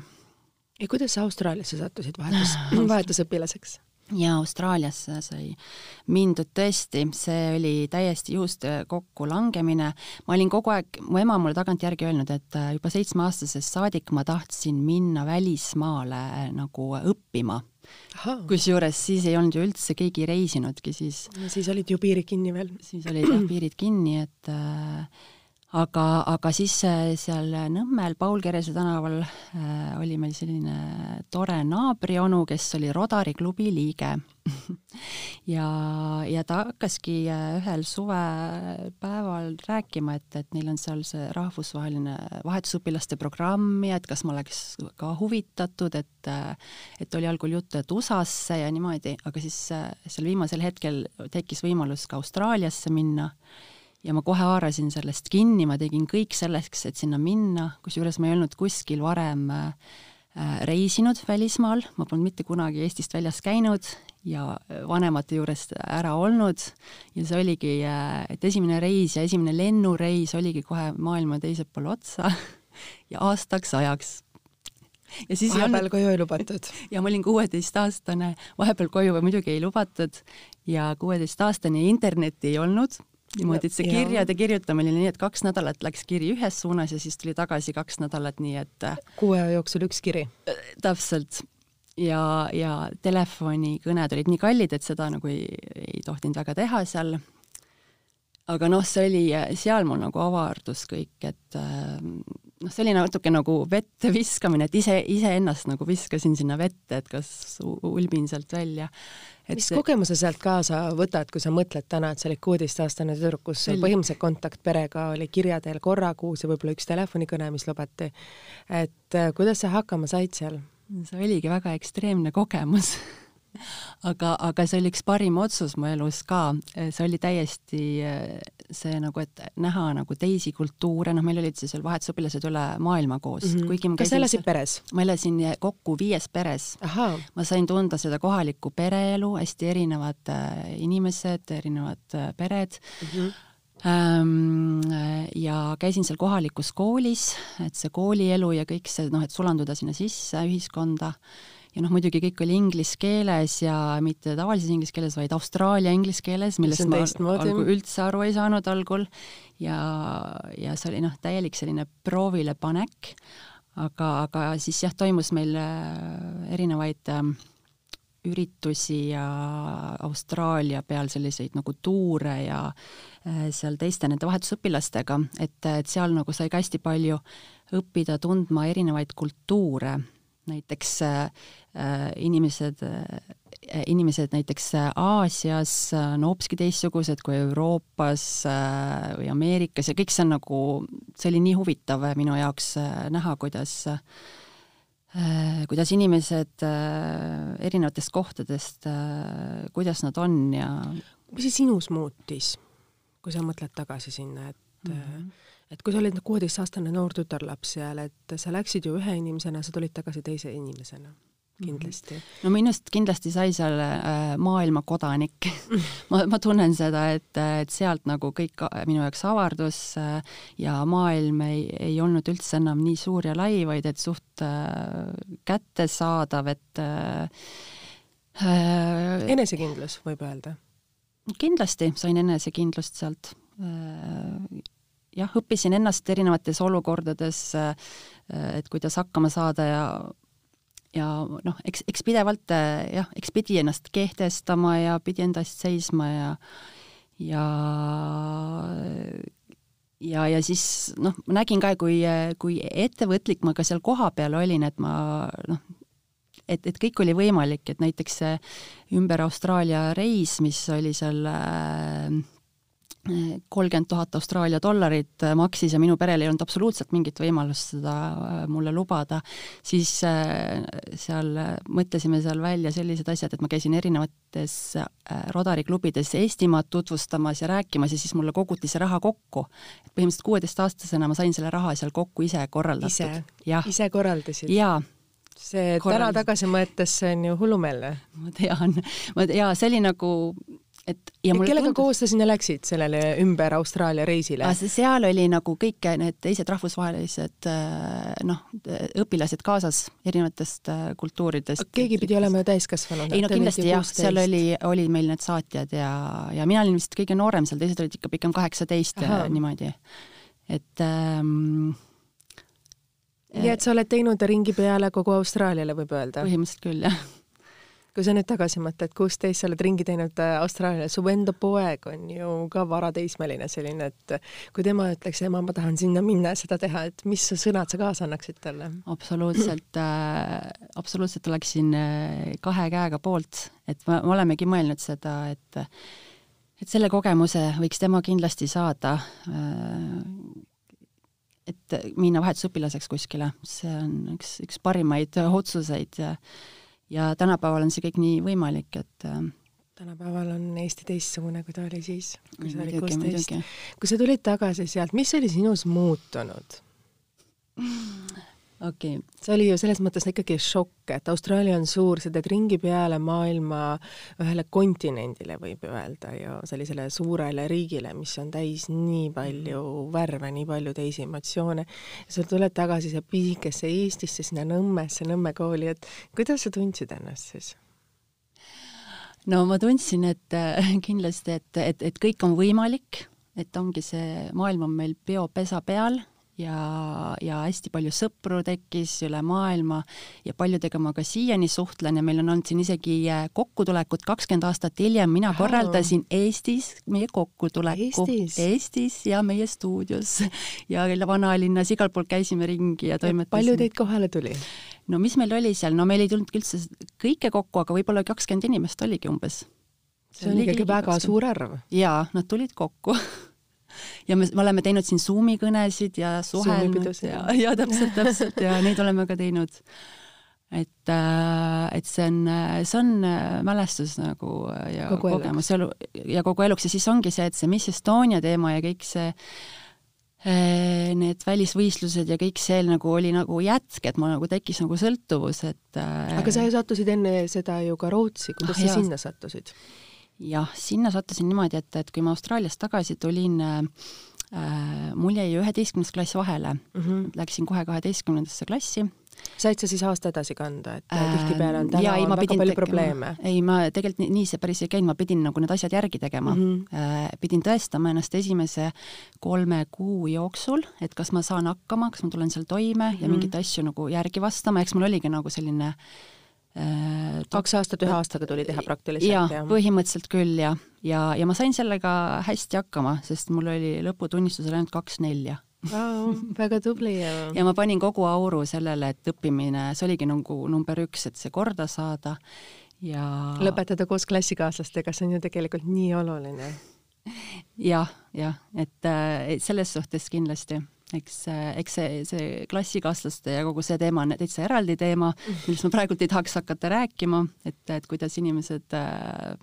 ja kuidas sa Austraaliasse sattusid vahetus, vahetusõpilaseks?
Ja Austraaliasse sai mindud tõesti, see oli täiesti juhuste kokkulangemine. ma olin kogu aeg, mu ema mulle tagantjärgi öelnud, et äh, juba seitsmeaastasest saadik ma tahtsin minna välismaale äh, nagu õppima. kusjuures siis ei olnud ju üldse keegi reisinudki siis.
siis olid ju piirid kinni veel.
siis olid jah piirid kinni, et äh, aga, aga siis äh, seal Nõmmel Paul Kerese tänaval äh, oli meil selline tore naabrionu, kes oli Rodari klubi liige. Ja, ja ta hakkaski äh, ühel suvepäeval rääkima, et, et neil on seal see rahvusvaheline vahetusõpilaste programm ja et kas ma oleks ka huvitatud, et et oli algul juttu, et USA-sse ja niimoodi, aga siis seal viimasel hetkel tekkis võimalus ka Austraaliasse minna ja ma kohe haarasin sellest kinni, ma tegin kõik selleks, et sinna minna, kusjuures ma ei olnud kuskil varem äh, äh, reisinud välismaal, ma polnud mitte kunagi Eestist väljas käinud ja vanemate juurest ära olnud ja see oligi, et esimene reis ja esimene lennureis oligi kohe maailma teisel pool otsa ja aastaks ajaks
ja siis vahepeal koju ei lubatud?
ja ma olin kuueteistaastane, vahepeal koju muidugi ei lubatud ja kuueteistaastane internetti ei olnud niimoodi, et see kirjade kirjutamine oli nii, et kaks nädalat läks kiri ühes suunas ja siis tuli tagasi kaks nädalat, nii et äh,
kuu aja jooksul üks kiri?
täpselt. ja, ja telefonikõned olid nii kallid, et seda nagu ei, ei tohtinud väga teha seal. aga noh, see oli seal mul nagu avardus kõik, et äh, noh, oli natuke nagu vette viskamine, et ise, iseennast nagu viskasin sinna vette, et kas ulbin sealt välja
mis see... kogemuse sealt kaasa võtad, kui sa mõtled täna, et sa olid kuueteistaastane tüdruk, kus Sel... põhimõtteliselt kontakt perega oli kirja teel korra kuus ja võib-olla üks telefonikõne, mis lubati. et äh, kuidas sa hakkama said seal?
see oligi väga ekstreemne kogemus aga, aga see oli üks parim otsus mu elus ka, see oli täiesti see nagu, et näha nagu teisi kultuure, noh, meil olid siis veel vahetusõpilased üle maailma koos mm.
-hmm. kuigi ma kas sa elasid peres?
ma elasin kokku viies peres. ma sain tunda seda kohalikku pereelu, hästi erinevad äh, inimesed, erinevad pered mm. -hmm ja käisin seal kohalikus koolis, et see koolielu ja kõik see noh, et sulanduda sinna sisse ühiskonda ja noh, muidugi kõik oli inglise keeles ja mitte tavalises inglise keeles, vaid Austraalia inglise keeles, millest ma algul üldse aru ei saanud algul. Ja, ja see oli noh, täielik selline proovile panek, aga, aga siis jah, toimus meil äh, erinevaid äh, üritusi ja Austraalia peal selliseid nagu tuure ja äh, seal teiste nende vahetusõpilastega, et, et seal nagu sai ka hästi palju õppida tundma erinevaid kultuure näiteks äh, inimesed äh,, inimesed näiteks Aasias on hoopiski teistsugused kui Euroopas äh, või Ameerikas ja kõik see on nagu, see oli nii huvitav minu jaoks äh, näha, kuidas äh, kuidas inimesed äh, erinevatest kohtadest, kuidas nad on ja
mis see sinus muutis, kui sa mõtled tagasi sinna, et mm -hmm et kui sa olid kuueteistaastane noor tütarlaps seal, et sa läksid ju ühe inimesena, sa tulid tagasi teise inimesena kindlasti mm.
-hmm. no minust kindlasti sai seal äh, maailma kodanik ma, ma tunnen seda, et, et sealt nagu kõik minu jaoks avardus äh, ja maailm ei, ei olnud üldse enam nii suur ja lai, vaid et suht äh, kättesaadav, et äh,
äh enesekindlus, võib öelda?
kindlasti sain enesekindlust sealt äh, jah, õppisin ennast erinevates olukordades, äh, et kuidas hakkama saada ja ja noh, eks, eks pidevalt äh, jah, eks pidi ennast kehtestama ja pidi enda eest seisma ja ja ja, ja siis noh, ma nägin ka, kui, kui ettevõtlik ma ka seal kohapeal olin, et ma noh, et, et kõik oli võimalik, et näiteks see ümber Austraalia reis, mis oli seal äh, kolmkümmend tuhat Austraalia dollarit äh, maksis ja minu perel ei olnud absoluutselt mingit võimalust seda äh, mulle lubada, siis äh, seal mõtlesime seal välja sellised asjad, et ma käisin erinevates Rodari klubides Eestimaad tutvustamas ja rääkimas ja siis mulle koguti see raha kokku. et põhimõtteliselt kuueteistaastasena ma sain selle raha seal kokku ise korraldatud.
ise, ise korraldasid?
jaa
see täna tagasi mõeldes, see on ju hullumeelne.
ma tean, ma, jaa, see oli nagu
et ja, ja kellega tundus... koos sa sinna läksid, sellele ümber Austraalia reisile?
seal oli nagu kõik need teised rahvusvahelised äh, noh, õpilased kaasas erinevatest äh, kultuuridest.
keegi pidi olema ju täiskasvanu?
ei no kindlasti jah, seal oli, oli meil need saatjad ja, ja mina olin vist kõige noorem seal, teised olid ikka pigem kaheksateist ja niimoodi. et ähm,
nii et sa oled teinud ringi peale kogu Austraaliale, võib öelda?
põhimõtteliselt küll, jah
kui sa nüüd tagasi mõtled, kuusteist, sa oled ringi teinud äh, Austraalias, su enda poeg on ju ka varateismeline selline, et kui tema ütleks, ema, ma tahan sinna minna ja seda teha, et mis sõnad sa kaasa annaksid talle?
absoluutselt äh,, absoluutselt oleksin äh, kahe käega poolt, et me olemegi mõelnud seda, et et selle kogemuse võiks tema kindlasti saada äh, et minna vahetusõpilaseks kuskile, see on üks, üks parimaid otsuseid ja ja tänapäeval on see kõik nii võimalik, et äh,
tänapäeval on Eesti teistsugune, kui ta oli siis, kui sa olid kuusteist. kui sa tulid tagasi sealt, mis oli sinus muutunud?
okei okay..
see oli ju selles mõttes ikkagi šokk, et Austraalia on suur, sa teed ringi peale maailma ühele kontinendile, võib öelda ju, sellisele suurele riigile, mis on täis nii palju värve, nii palju teisi emotsioone. sa tuled tagasi siia pisikesse Eestisse, sinna Nõmmesse, Nõmme kooli, et kuidas sa tundsid ennast siis?
no ma tundsin, et kindlasti, et, et, et kõik on võimalik, et ongi see maailm on meil peopesa peal ja, ja hästi palju sõpru tekkis üle maailma ja paljudega ma ka siiani suhtlen ja meil on olnud siin isegi äh, kokkutulekud kakskümmend aastat hiljem, mina Aha. korraldasin Eestis meie kokkutuleku.
Eestis?
Eestis ja meie stuudios ja vanalinnas, igal pool käisime ringi ja toimetasime.
palju teid kohale tuli?
no mis meil oli seal, no meil ei tulnudki üldse kõike kokku, aga võib-olla kakskümmend inimest oligi umbes.
see on ikkagi väga 20. suur arv.
jaa, nad tulid kokku ja me, me oleme teinud siin Zoomi kõnesid ja suhelnud ja, ja täpselt, täpselt ja neid oleme ka teinud. et, äh, et see on, see on äh, mälestus nagu ja kogu kogemus elu ja kogu eluks. Ja siis ongi see, et see Miss Estonia teema ja kõik see äh, need välisvõistlused ja kõik see nagu oli nagu jätk, et mul nagu tekkis nagu sõltuvus, et
aga sa ju sattusid enne seda ju ka Rootsi, kuidas no, sa sinna sattusid?
Jah, sinna sattusin niimoodi, et, et kui ma Austraaliast tagasi tulin äh,, mul jäi üheteistkümnes klass vahele mm, -hmm. läksin kohe kaheteistkümnendasse klassi.
said sa siis aasta edasi kanda, et äh, tihtipeale on täna ja, ei, väga palju probleeme?
ei, ma tegelikult nii, nii see päris ei käinud, ma pidin nagu need asjad järgi tegema mm. -hmm. Äh, pidin tõestama ennast esimese kolme kuu jooksul, et kas ma saan hakkama, kas ma tulen seal toime mm -hmm. ja mhm. mingeid asju nagu järgi vastama, eks mul oligi nagu selline äh,
Äh, kaks aastat ühe aastaga tuli teha praktiliselt?
jaa ja., põhimõtteliselt küll ja, ja, ja ma sain sellega hästi hakkama, sest mul oli lõputunnistusel ainult kaks nelja
wow,. väga tubli ja
ja ma panin kogu auru sellele, et õppimine, see oligi nagu number üks, et see korda saada ja
lõpetada koos klassikaaslastega, see on ju tegelikult nii oluline
ja,. jah, jah, et äh, selles suhtes kindlasti eks, eks see, see klassikaaslaste ja kogu see teema on täitsa eraldi teema, millest ma praegult ei tahaks hakata rääkima, et, et kuidas inimesed äh,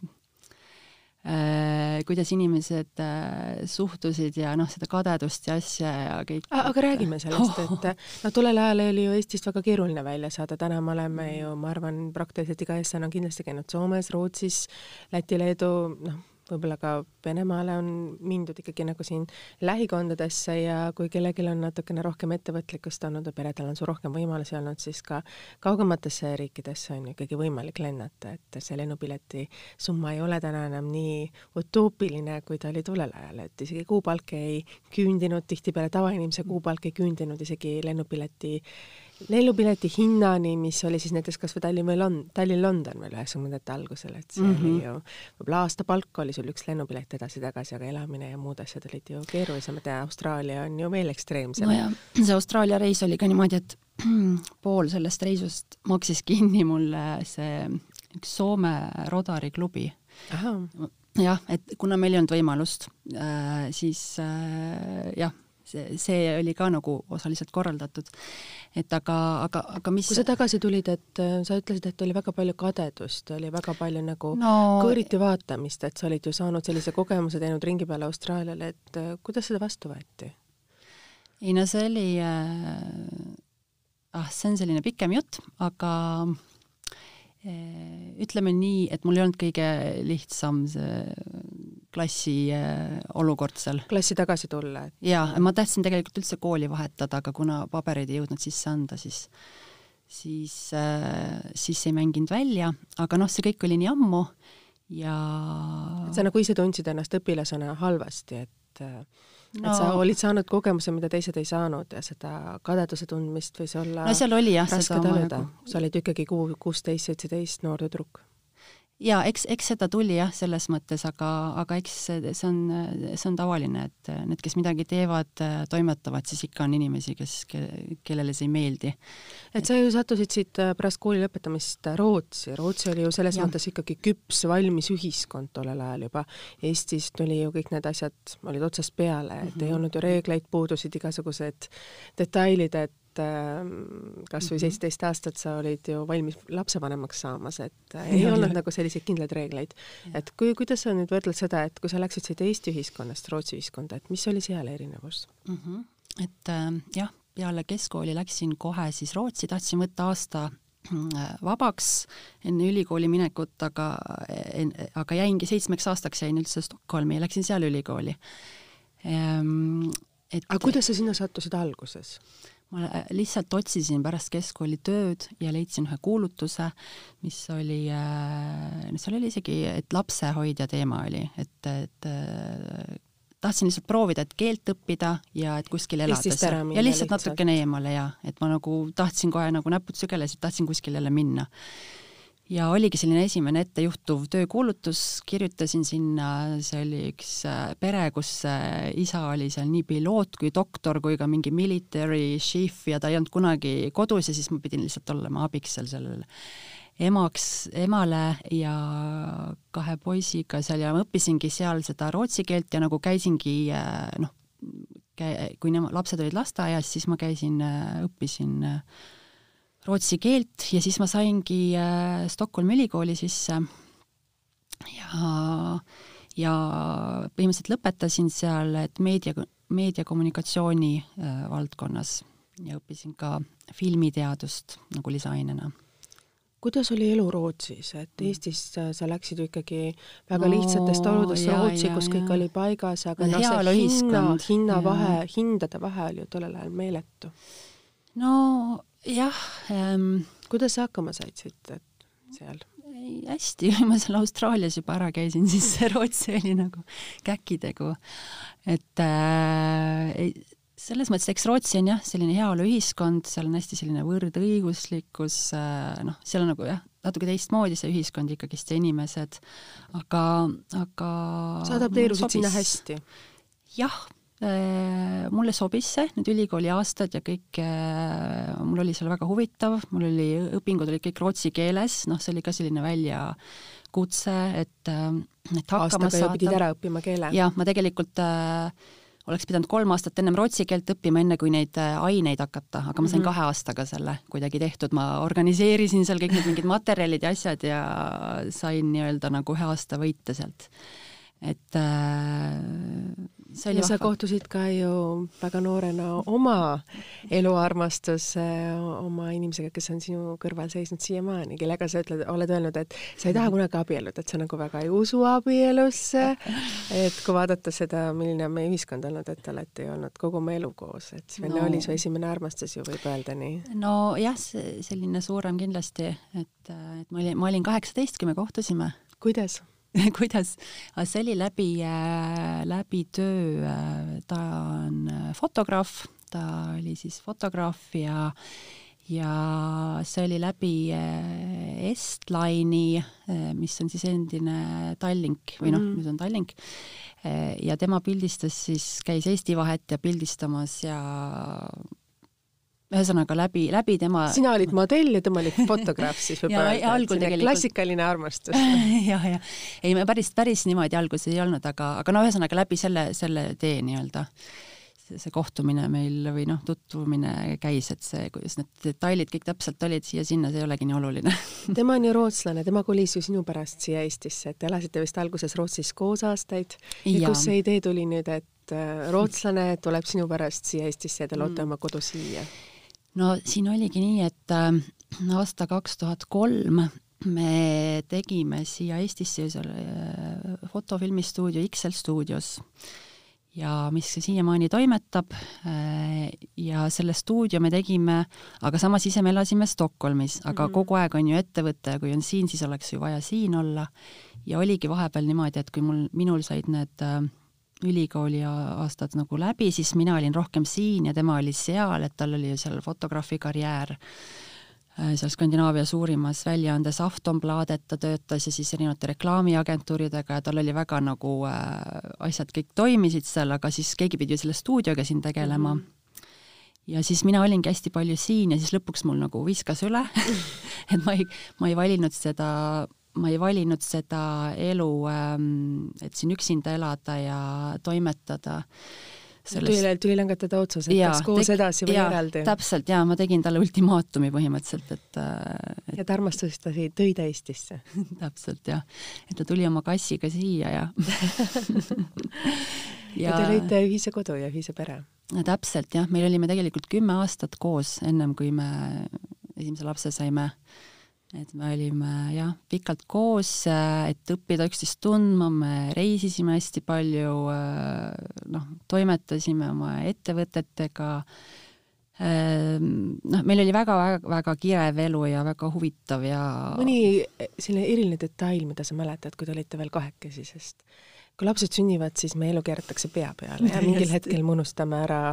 äh, kuidas inimesed äh, suhtusid ja noh, seda kadedust ja asja ja kõik.
aga räägime sellest, et no tollel ajal oli ju Eestist väga keeruline välja saada, täna me oleme ju, ma arvan, praktiliselt iga eestlane on kindlasti käinud Soomes, Rootsis, Läti, Leedu, noh võib-olla ka Venemaale on mindud ikkagi nagu siin lähikondadesse ja kui kellelgi on natukene rohkem ettevõtlikkust olnud ja peredel on rohkem võimalusi olnud, siis ka kaugematesse riikidesse on ikkagi võimalik lennata, et see lennupileti summa ei ole täna enam nii utoopiline, kui ta oli tollel ajal, et isegi kuupalk ei küündinud, tihtipeale tavainimese kuupalk ei küündinud isegi lennupileti lennupileti hinnani, mis oli siis näiteks kas või Tallinn või Lond-, Tallinn-London veel üheksakümnendate algusel, et see mm -hmm. oli mhm. ju, võib-olla aastapalk oli sul üks lennupilet edasi-tagasi, aga elamine ja muud asjad olid ju keerulisemad ja Austraalia on ju veel ekstreemsem.
nojah, see Austraalia reis oli ka niimoodi, et pool sellest reisust maksis kinni mulle see üks Soome Rodari klubi. jah, et kuna meil ei olnud võimalust äh,, siis äh, jah see, oli ka nagu osaliselt korraldatud. et aga, aga, aga mis
kui sa tagasi tulid, et äh, sa ütlesid, et oli väga palju kadedust, oli väga palju nagu no, kõõriti vaatamist, et sa olid ju saanud sellise kogemuse, teinud ringi peale Austraaliale, et äh, kuidas seda vastu võeti?
ei no see oli äh,, ah, see on selline pikem jutt, aga äh, ütleme nii, et mul ei olnud kõige lihtsam see klassi äh, olukord seal.
klassi tagasi tulla et...?
jaa, ma tahtsin tegelikult üldse kooli vahetada, aga kuna pabereid ei jõudnud sisse anda, siis siis äh,, siis ei mänginud välja, aga noh, see kõik oli nii ammu ja
et sa nagu ise tundsid ennast õpilasena halvasti, et no. et sa olid saanud kogemuse, mida teised ei saanud ja seda kadeduse tundmist võis olla
no seal oli jah,
seda omajagu. sa olid ikkagi kuu, kuusteist, seitseteist noor tüdruk
ja eks, eks seda tuli jah, selles mõttes, aga, aga eks see, on, see on tavaline, et need, kes midagi teevad, toimetavad, siis ikka on inimesi, kes, kellele see ei meeldi.
et sa ju sattusid siit äh, pärast kooli lõpetamist Rootsi, Rootsi oli ju selles ja. mõttes ikkagi küps, valmis ühiskond tollel ajal juba. Eestis tuli ju kõik need asjad, olid otsast peale, et mm -hmm. ei mhm. olnud ju reegleid, puudusid igasugused detailid, et et ähm, kas või mhm. seitseteist aastat sa olid ju valmis lapsevanemaks saamas, et äh, ei ja, olnud ja. nagu selliseid kindlaid reegleid. et kui, kuidas sa nüüd võrdled seda, et kui sa läksid siit Eesti ühiskonnast Rootsi ühiskonda, et mis oli seal erinevus
mm? -hmm. et äh, jah, peale keskkooli läksin kohe siis Rootsi, tahtsin võtta aasta vabaks enne ülikooli minekut, aga, aga jäingi seitsmeks aastaks, jäin üldse Stockholmi ja läksin seal ülikooli.
Ehm, et aga kuidas sa sinna sattusid alguses?
Ma lihtsalt otsisin pärast keskkooli tööd ja leidsin ühe kuulutuse, mis oli, no seal oli isegi, et lapsehoidja teema oli, et, et tahtsin lihtsalt proovida, et keelt õppida ja et kuskil elada. ja lihtsalt, natukene eemale ja, et ma nagu tahtsin kohe nagu näpud sügelesid, tahtsin kuskile jälle minna. Ja oligi selline esimene ettejuhtuv töökuulutus, kirjutasin sinna, see oli üks äh, pere, kus äh, isa oli seal nii piloot kui doktor kui ka mingi military chief ja ta ei olnud kunagi kodus ja siis ma pidin lihtsalt olema abiks seal sellele emaks, emale ja kahe poisiga seal ja ma õppisingi seal seda rootsi keelt ja nagu käisingi äh, noh, kui nemad, lapsed olid lasteaias, siis ma käisin, õppisin äh, rootsi keelt ja siis ma saingi Stockholmi ülikooli sisse ja, ja põhimõtteliselt lõpetasin seal, et meedia, meediakommunikatsiooni valdkonnas ja õppisin ka filmiteadust nagu lisaainena
kuidas oli elu Rootsis, et mm. Eestis sa läksid ju ikkagi väga no, lihtsatest oludest Rootsi, kus kõik ja. oli paigas, aga noh, see hinna, hinnavahe, hindade vahe oli ju tollel ajal meeletu.
Nojah ähm,.
kuidas sa hakkama said siit seal?
hästi, ma seal Austraalias juba ära käisin, siis see Rootsi oli nagu käkitegu. et äh, selles mõttes, eks Rootsi on jah, selline heaoluühiskond, seal on hästi selline võrdõiguslikkus, äh, noh, seal on nagu jah, natuke teistmoodi see ühiskond ikkagist ja inimesed, aga, aga
sa adapteerusid sinna hästi?
jah mulle sobis see, need ülikooli aastad ja kõik äh,, mul oli seal väga huvitav, mul oli, õpingud olid kõik rootsi keeles, noh, see oli ka selline väljakutse, et, äh, et hakkama
saada. pidid ära õppima keele?
jah, ma tegelikult äh, oleks pidanud kolm aastat ennem rootsi keelt õppima, enne kui neid äh, aineid hakata, aga ma sain mm -hmm. kahe aastaga selle kuidagi tehtud, ma organiseerisin seal kõik need mingid materjalid ja asjad ja sain nii-öelda nagu ühe aasta võite sealt. et äh,
see oli ja vahva. sa kohtusid ka ju väga noorena oma eluarmastuse, oma inimesega, kes on sinu kõrval seisnud siiamaani, kellega sa ütled, oled öelnud, et sa ei taha kunagi abielluda, et sa nagu väga ei usu abielusse, et kui vaadata seda, milline on meie ühiskond olnud, et te olete ju olnud kogu oma elu koos, et Svenne no. oli su esimene armastus ju, võib öelda nii?
nojah, selline suurem kindlasti, et, et ma olin, ma olin kaheksateist, kui me kohtusime.
kuidas?
kuidas, see oli läbi, äh, läbi töö, äh, ta on äh, fotograaf, ta oli siis fotograaf ja ja see oli läbi Estline'i, mis on siis endine Tallink või noh mm, nüüd on Tallink, ja tema pildistas siis, käis Eesti Vahet ja pildistamas ja ühesõnaga läbi, läbi tema
sina olid modell ja tema oli fotograaf siis võib öelda, et tegelikult... klassikaline armastus
jah, jah. ei, me päris, päris niimoodi alguses ei olnud, aga, aga no ühesõnaga läbi selle, selle tee nii-öelda see kohtumine meil või noh, tutvumine käis, et see, kuidas need detailid kõik täpselt olid siia-sinna, see ei olegi nii oluline
tema on ju rootslane, tema kolis ju sinu pärast siia Eestisse, et te elasite vist alguses Rootsis koos aastaid ja, ja kust see idee tuli nüüd, et äh, rootslane tuleb sinu pärast siia Eestisse ja te loote mm. oma kodu siia?
No siin oligi nii, et äh, aasta kaks tuhat kolm me tegime siia Eestisse selle äh, fotofilmistuudio XL stuudios ja mis siiamaani toimetab äh, ja selle stuudio me tegime, aga samas ise me elasime Stockholmis, aga mm -hmm. kogu aeg on ju ettevõte, kui on siin, siis oleks ju vaja siin olla. ja oligi vahepeal niimoodi, et kui mul, minul said need äh, ülikooli aastad nagu läbi, siis mina olin rohkem siin ja tema oli seal, et tal oli seal fotograafi karjäär äh, seal Skandinaavia suurimas väljaandes Aftonbladet ta töötas ja siis erinevate reklaamiagentuuridega ja tal oli väga nagu äh, asjad kõik toimisid seal, aga siis keegi pidi selle stuudioga siin tegelema mm. -hmm. ja siis mina olingi hästi palju siin ja siis lõpuks mul nagu viskas üle et ma ei, ma ei valinud seda ma ei valinud seda elu, ähm, et siin üksinda elada ja toimetada
sellest... tuli, tuli langetada otsus, et kas koos tek... edasi või
ja,
eraldi?
täpselt, jaa, ma tegin talle ultimaatumi põhimõtteliselt, et,
äh, et... ja ta armastas ta tõi ta Eestisse
täpselt, jah. et ta tuli oma kassiga siia ja
ja te lõite ühise kodu ja ühise pere.
täpselt jah, meil olime tegelikult kümme aastat koos, ennem kui me esimese lapse saime. Et me olime jah, pikalt koos, et õppida üksteist tundma, me reisisime hästi palju, noh, toimetasime oma ettevõtetega. Noh, meil oli väga-väga kirev elu ja väga huvitav ja
mõni selline eriline detail, mida sa mäletad, kui te olite veel kahekesi, sest kui lapsed sünnivad, siis meie elu keeratakse pea peale ja mingil hetkel me unustame ära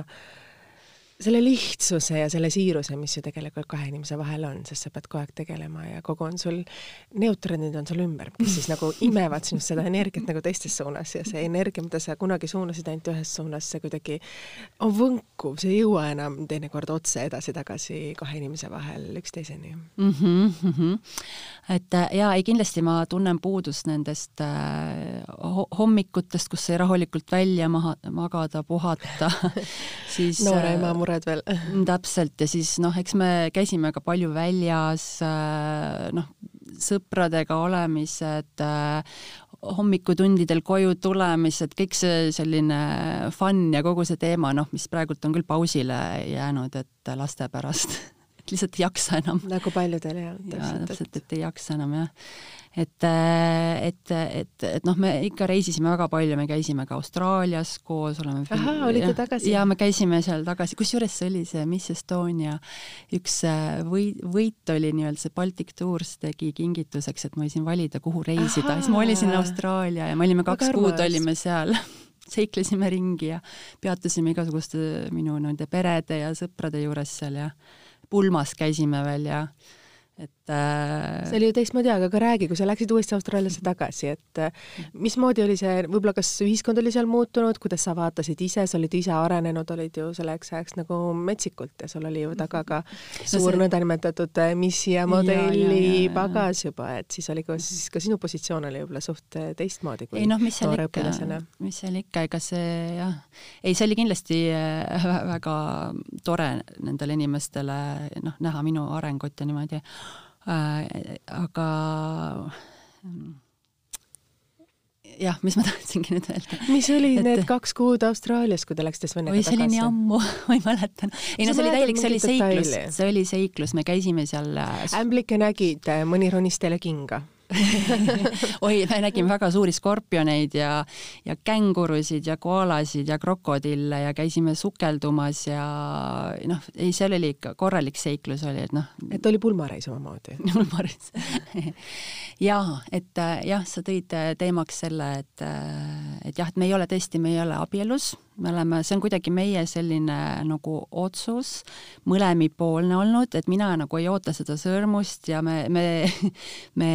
selle lihtsuse ja selle siiruse, mis ju tegelikult kahe inimese vahel on, sest sa pead kogu aeg tegelema ja kogu on sul, neutronid on sul ümber, kes siis nagu imevad sinust seda energiat nagu teistes suunas ja see energia, mida sa kunagi suunasid ainult ühes suunas, see kuidagi on võnkuv, see ei jõua enam teinekord otse edasi-tagasi kahe inimese vahel üksteiseni
mm. -hmm, mm -hmm. et äh, jaa, ei kindlasti ma tunnen puudust nendest äh, hommikutest, kus sai rahulikult välja maha, magada, puhata
siis noore ema mure mured veel.
Mm, täpselt ja siis noh, eks me käisime ka palju väljas, äh, noh, sõpradega olemised, äh, hommikutundidel koju tulemised, kõik see selline fun ja kogu see teema, noh, mis praegult on küll pausile jäänud, et laste pärast lihtsalt ei jaksa enam.
nagu paljudel jah.
jaa, täpselt, et ei jaksa enam jah. Et, äh, et, et, et noh, me ikka reisisime väga palju, me käisime ka Austraalias koos, oleme
ahah, olite tagasi?
jaa, me käisime seal tagasi, kusjuures see oli see Miss Estonia üks äh, või-, võit oli nii-öelda see Baltic Tours tegi kingituseks, et ma võisin valida, kuhu reisida, siis ma valisin Austraalia ja me olime kaks kuud olime seal. Seiklesime ringi ja peatusime igasuguste minu nende perede ja sõprade juures seal ja pulmas käisime veel ja et
äh... see oli ju teistmoodi aga räägi, kui sa läksid uuesti Austraaliasse tagasi, et äh, mismoodi oli see, võib-olla kas ühiskond oli seal muutunud, kuidas sa vaatasid ise, sa olid ise arenenud, olid ju selleks ajaks nagu metsikult ja sul oli ju taga ka suur no see... nõndanimetatud äh, missi ja modelli pagas juba, et siis oli ka, siis ka sinu positsioon oli võib-olla suht äh, teistmoodi kui
ei noh, mis seal ikka, mis seal ikka, ega see jah, ei, see oli kindlasti väga tore nendele inimestele noh, näha minu arengut ja niimoodi. Aga mm, jah, mis ma tahtsingi nüüd öelda.
mis olid et... need kaks kuud Austraalias, kui te läksite Svennega
tagasi? oi, see oli nii ammu ma ei mäletanud. ei no see oli täielik, see oli seiklus, see oli seiklus, me käisime seal.
Äh, ämblikke nägid, mõni ronis teile kinga
oi, me nägime väga suuri skorpioneid ja, ja kängurusid ja koalasid ja krokodille ja käisime sukeldumas ja noh, ei, seal oli ikka korralik seiklus oli, et noh.
et oli pulmareis omamoodi.
Pulmareis. Jaa, et jah, sa tõid teemaks selle, et, et jah, et me ei ole tõesti, me ei ole abielus me oleme, see on kuidagi meie selline nagu otsus, mõlemipoolne olnud, et mina nagu ei oota seda sõrmust ja me, me, me,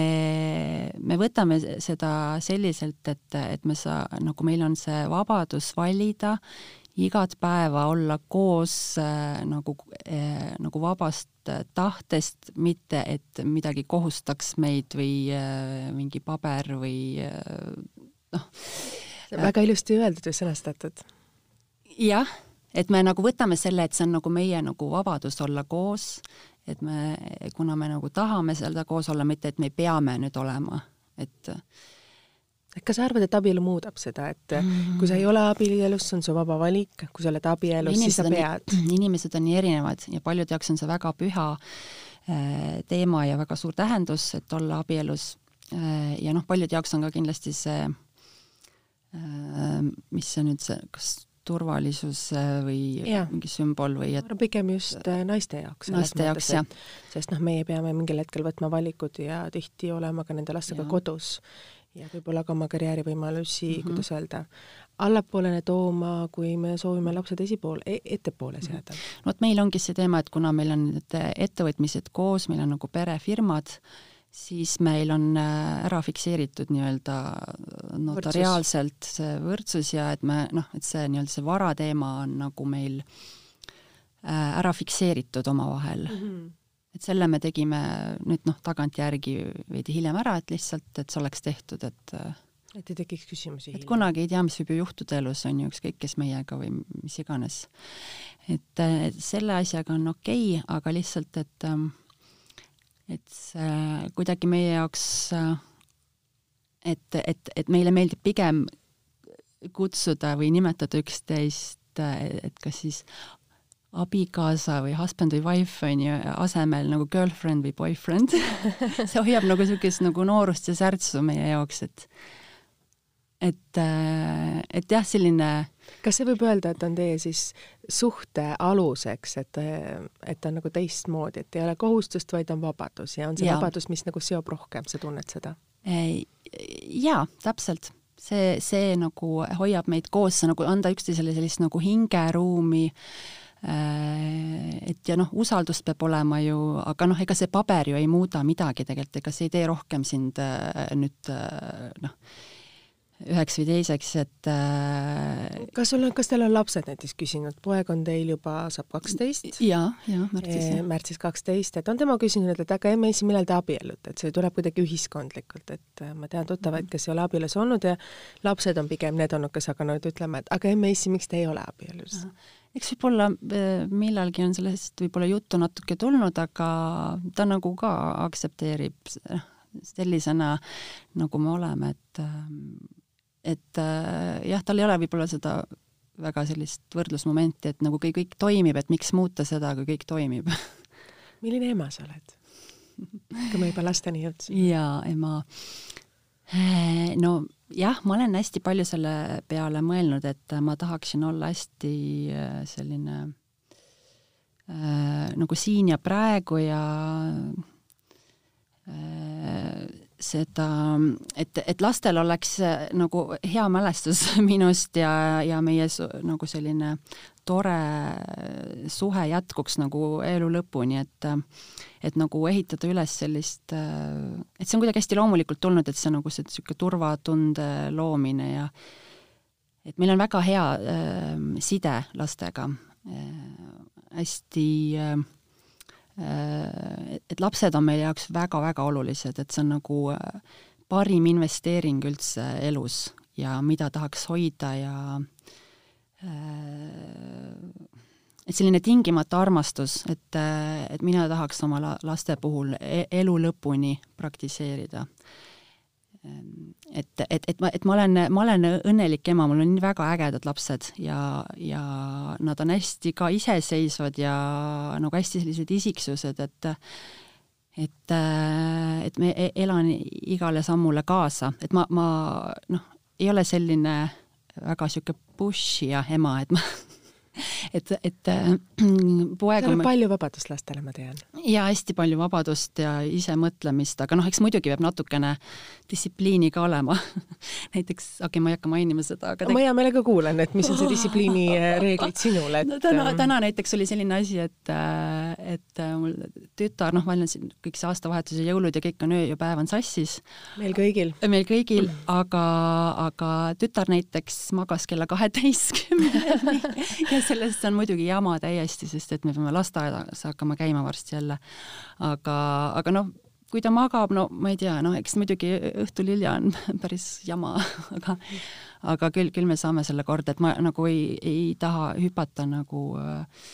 me võtame seda selliselt, et, et me saa-, nagu meil on see vabadus valida igat päeva olla koos äh, nagu äh,, nagu vabast tahtest, mitte et midagi kohustaks meid või äh, mingi paber või äh, noh.
väga ilusti öeldud ja sõnastatud
jah, et me nagu võtame selle, et see on nagu meie nagu vabadus olla koos, et me, kuna me nagu tahame seda koos olla, mitte et me peame nüüd olema, et
kas sa arvad, et abielu muudab seda, et mm. kui sa ei ole abielus, see on su vaba valik, kui sa oled abielus, siis sa pead?
inimesed on nii erinevad ja paljude jaoks on see väga püha äh, teema ja väga suur tähendus, et olla abielus äh, ja noh, paljude jaoks on ka kindlasti see äh,, mis see nüüd see, kas turvalisus või ja. mingi sümbol või
et pigem just äh, naiste jaoks.
naiste jaoks, jah.
sest noh, meie peame mingil hetkel võtma valikud ja tihti olema ka nende lastega ja. kodus ja võib-olla ka oma karjäärivõimalusi mm, -hmm. kuidas öelda, allapoole tooma, kui me soovime lapsed esipoole e, ettepoole mhm. seada.
no vot, meil ongi see teema, et kuna meil on need ettevõtmised koos, meil on nagu perefirmad, siis meil on äh, ära fikseeritud nii-öelda notariaalselt see võrdsus ja et me noh, et see nii-öelda see vara teema on nagu meil äh, ära fikseeritud omavahel mm. -hmm. et selle me tegime nüüd noh, tagantjärgi veidi hiljem ära, et lihtsalt, et see oleks tehtud, et
äh, et ei tekiks küsimusi.
et kunagi ei tea, mis võib ju juhtuda elus, on ju, ükskõik kes meiega või mis iganes. et selle asjaga on okei okay,, aga lihtsalt, et ähm, et see kuidagi meie jaoks, et, et, et meile meeldib pigem kutsuda või nimetada üksteist, et kas siis abikaasa või husband või wife on ju asemel nagu girlfriend või boyfriend. See hoiab nagu niisugust nagu noorust ja särtsu meie jaoks, et et, et jah, selline
kas see võib öelda, et on teie siis suhte aluseks, et, et on nagu teistmoodi, et ei ole kohustust, vaid on vabadus ja on see ja. vabadus, mis nagu seob rohkem, sa tunned seda?
jaa, täpselt. see, see nagu hoiab meid koos, nagu anda üksteisele sellist nagu hingeruumi Äh, et ja noh, usaldust peab olema ju, aga noh, ega see paber ju ei muuda midagi tegelikult, ega see ei tee rohkem sind äh, nüüd äh, noh, üheks või teiseks, et
kas sul on, kas teil on lapsed näiteks küsinud, poeg on teil juba, saab kaksteist?
jaa, jaa, märtsis.
märtsis kaksteist, et on tema küsinud, et aga emme issi, millal te abiellute, et see tuleb kuidagi ühiskondlikult, et ma tean tuttavaid, kes ei ole abielus olnud ja lapsed on pigem need olnud, kes hakanud ütlema, et aga emme issi, miks te ei ole abielus?
eks võib-olla äh, millalgi on sellest võib-olla juttu natuke tulnud, aga ta nagu ka aktsepteerib sellisena, nagu me oleme, et äh, et äh, jah, tal ei ole võib-olla seda väga sellist võrdlusmomenti, et nagu kõik, kõik toimib, et miks muuta seda, kui kõik toimib
milline ema sa oled? kui me juba lasteni jõudsime.
jaa, ema. no jah, ma olen hästi palju selle peale mõelnud, et ma tahaksin olla hästi äh, selline äh, nagu siin ja praegu ja äh, seda, et, et lastel oleks äh, nagu hea mälestus minust ja, ja meie su, nagu selline tore suhe jätkuks nagu elu lõpuni, et et nagu ehitada üles sellist, et see on kuidagi hästi loomulikult tulnud, et see nagu see niisugune turvatunde loomine ja et meil on väga hea äh, side lastega äh,, hästi äh, et lapsed on meie jaoks väga-väga olulised, et see on nagu parim investeering üldse elus ja mida tahaks hoida ja et selline tingimata armastus, et, et mina tahaks oma laste puhul e-, elu lõpuni praktiseerida. Et, et, et ma, et ma olen, ma olen õnnelik ema, mul on nii väga ägedad lapsed ja, ja nad on hästi ka iseseisvad ja nagu hästi sellised isiksused, et et, et me e-, elan igale sammule kaasa, et ma, ma noh, ei ole selline väga niisugune pushija ema, et ma et, et äh,
poeg on palju vabadust lastele, ma tean.
ja hästi palju vabadust ja isemõtlemist, aga noh, eks muidugi peab natukene distsipliini ka olema näiteks, okei okay,, ma ei hakka mainima seda, aga
ma hea meelega kuulan, et mis on see distsipliini äh, reeglid sinul, et
no, täna, ähm, täna näiteks oli selline asi, et, äh, et mul tütar, noh, ma olen siin kõik see aastavahetus ja jõulud ja kõik on öö ja päev on sassis.
meil kõigil.
meil kõigil, aga, aga tütar näiteks magas kella kaheteistkümneni ja sellest on muidugi jama täiesti, sest et me peame lasteaedas hakkama käima varsti jälle. aga, aga noh, kui ta magab, no ma ei tea, noh, eks muidugi õhtul hilja on päris jama, aga aga küll, küll me saame selle korda, et ma nagu ei, ei taha hüpata nagu äh,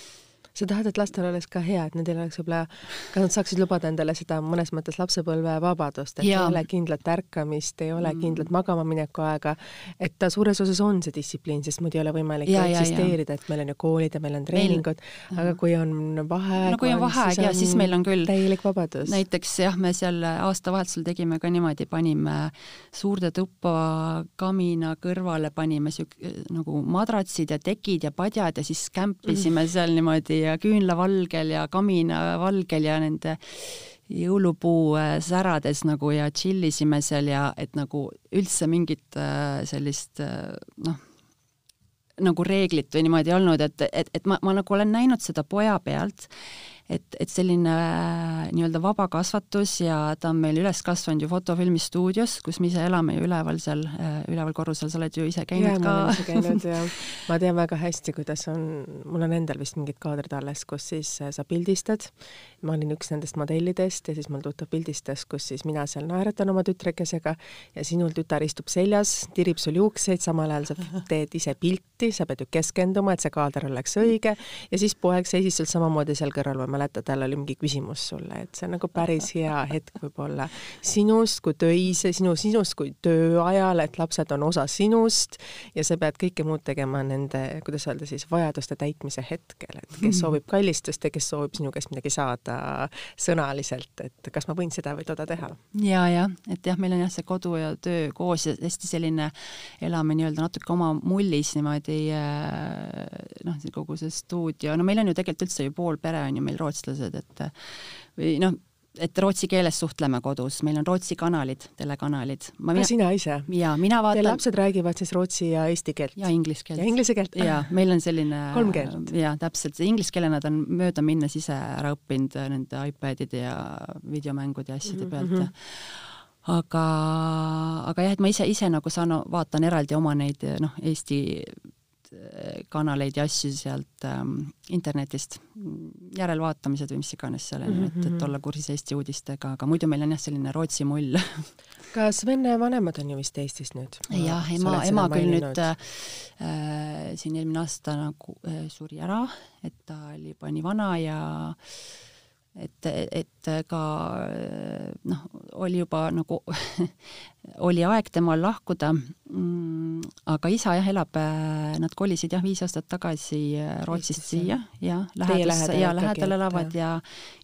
sa tahad, et lastel oleks ka hea, et nendel oleks võib-olla, ka nad saaksid lubada endale seda mõnes mõttes lapsepõlvevabadust, et ja. ei ole kindlat ärkamist, ei ole mm. kindlat magama mineku aega, et ta suures osas on see distsipliin, sest muidu ei ole võimalik ja, eksisteerida, et meil on ju koolid ja meil on treeningud, aga kui on vaheaeg
no kui on vaheaeg ja siis meil on küll
täielik vabadus.
näiteks jah, me seal aastavahetusel tegime ka niimoodi, panime suurde tuppa kamina kõrvale panime siuk-, nagu madratsid ja tekid ja padjad ja siis kämpisime mm. seal niimoodi ja küünlavalgel ja kaminavalgel ja nende jõulupuu äh, särades nagu ja tšillisime seal ja et nagu üldse mingit äh, sellist äh, noh, nagu reeglit või niimoodi olnud, et, et, et ma, ma nagu olen näinud seda poja pealt, et, et selline äh, nii-öelda vaba kasvatus ja ta on meil üles kasvanud ju fotofilmistuudios, kus me ise elame ju üleval seal, äh, üleval korrusel, sa oled ju ise käinud ja, ka.
ma olen ise käinud ja ma tean väga hästi, kuidas on, mul on endal vist mingid kaadrid alles, kus siis äh, sa pildistad. ma olin üks nendest modellidest ja siis mul tuttav pildistas, kus siis mina seal naeratan oma tütrekesega ja sinul tütar istub seljas, tirib sul juukseid, samal ajal sa teed ise pilti, sa pead ju keskenduma, et see kaader oleks õige ja siis poeg seisis seal samamoodi seal kõrval ma mäletad, tal oli mingi küsimus sulle, et see on nagu päris hea hetk võib-olla sinust kui töise, sinu, sinust kui tööajal, et lapsed on osa sinust ja sa pead kõike muud tegema nende, kuidas öelda siis, vajaduste täitmise hetkel, et kes soovib kallistust ja kes soovib sinu käest midagi saada sõnaliselt, et kas ma võin seda või toda teha.
ja, jah, et jah, meil on jah, see kodu ja töö koos ja hästi selline, elame nii-öelda natuke oma mullis niimoodi äh, noh, kogu see stuudio, no meil on ju tegelikult üldse ju pool pere on ju meil rootslased, et või noh, et rootsi keeles suhtleme kodus, meil on Rootsi kanalid, telekanalid.
ka mina, sina ise?
jaa, mina vaatan.
Teie lapsed räägivad siis rootsi ja eesti keelt?
ja inglise keelt.
ja inglise keelt?
jaa, meil on selline
kolm keelt?
jaa, täpselt, inglise keele nad on möödaminnes ise ära õppinud nende iPadide ja videomängude ja asjade pealt mm. -hmm aga, aga jah, et ma ise, ise nagu saan, vaatan eraldi oma neid noh, Eesti kanaleid ja asju sealt ähm, internetist, järelvaatamised või mis iganes seal on ju, et, et mhm. olla kursis Eesti uudistega, aga muidu meil on jah, selline Rootsi mull
kas vene vanemad on ju vist Eestis nüüd?
jah, ema, ema küll nüüd äh, siin eelmine aasta nagu äh, suri ära, et ta oli nii vana ja äh, et, et ka noh, oli juba nagu oli aeg temal lahkuda mm,. aga isa jah, elab, nad kolisid jah, viis aastat tagasi Rootsist siia ja lähedal, ja lähedal elavad ja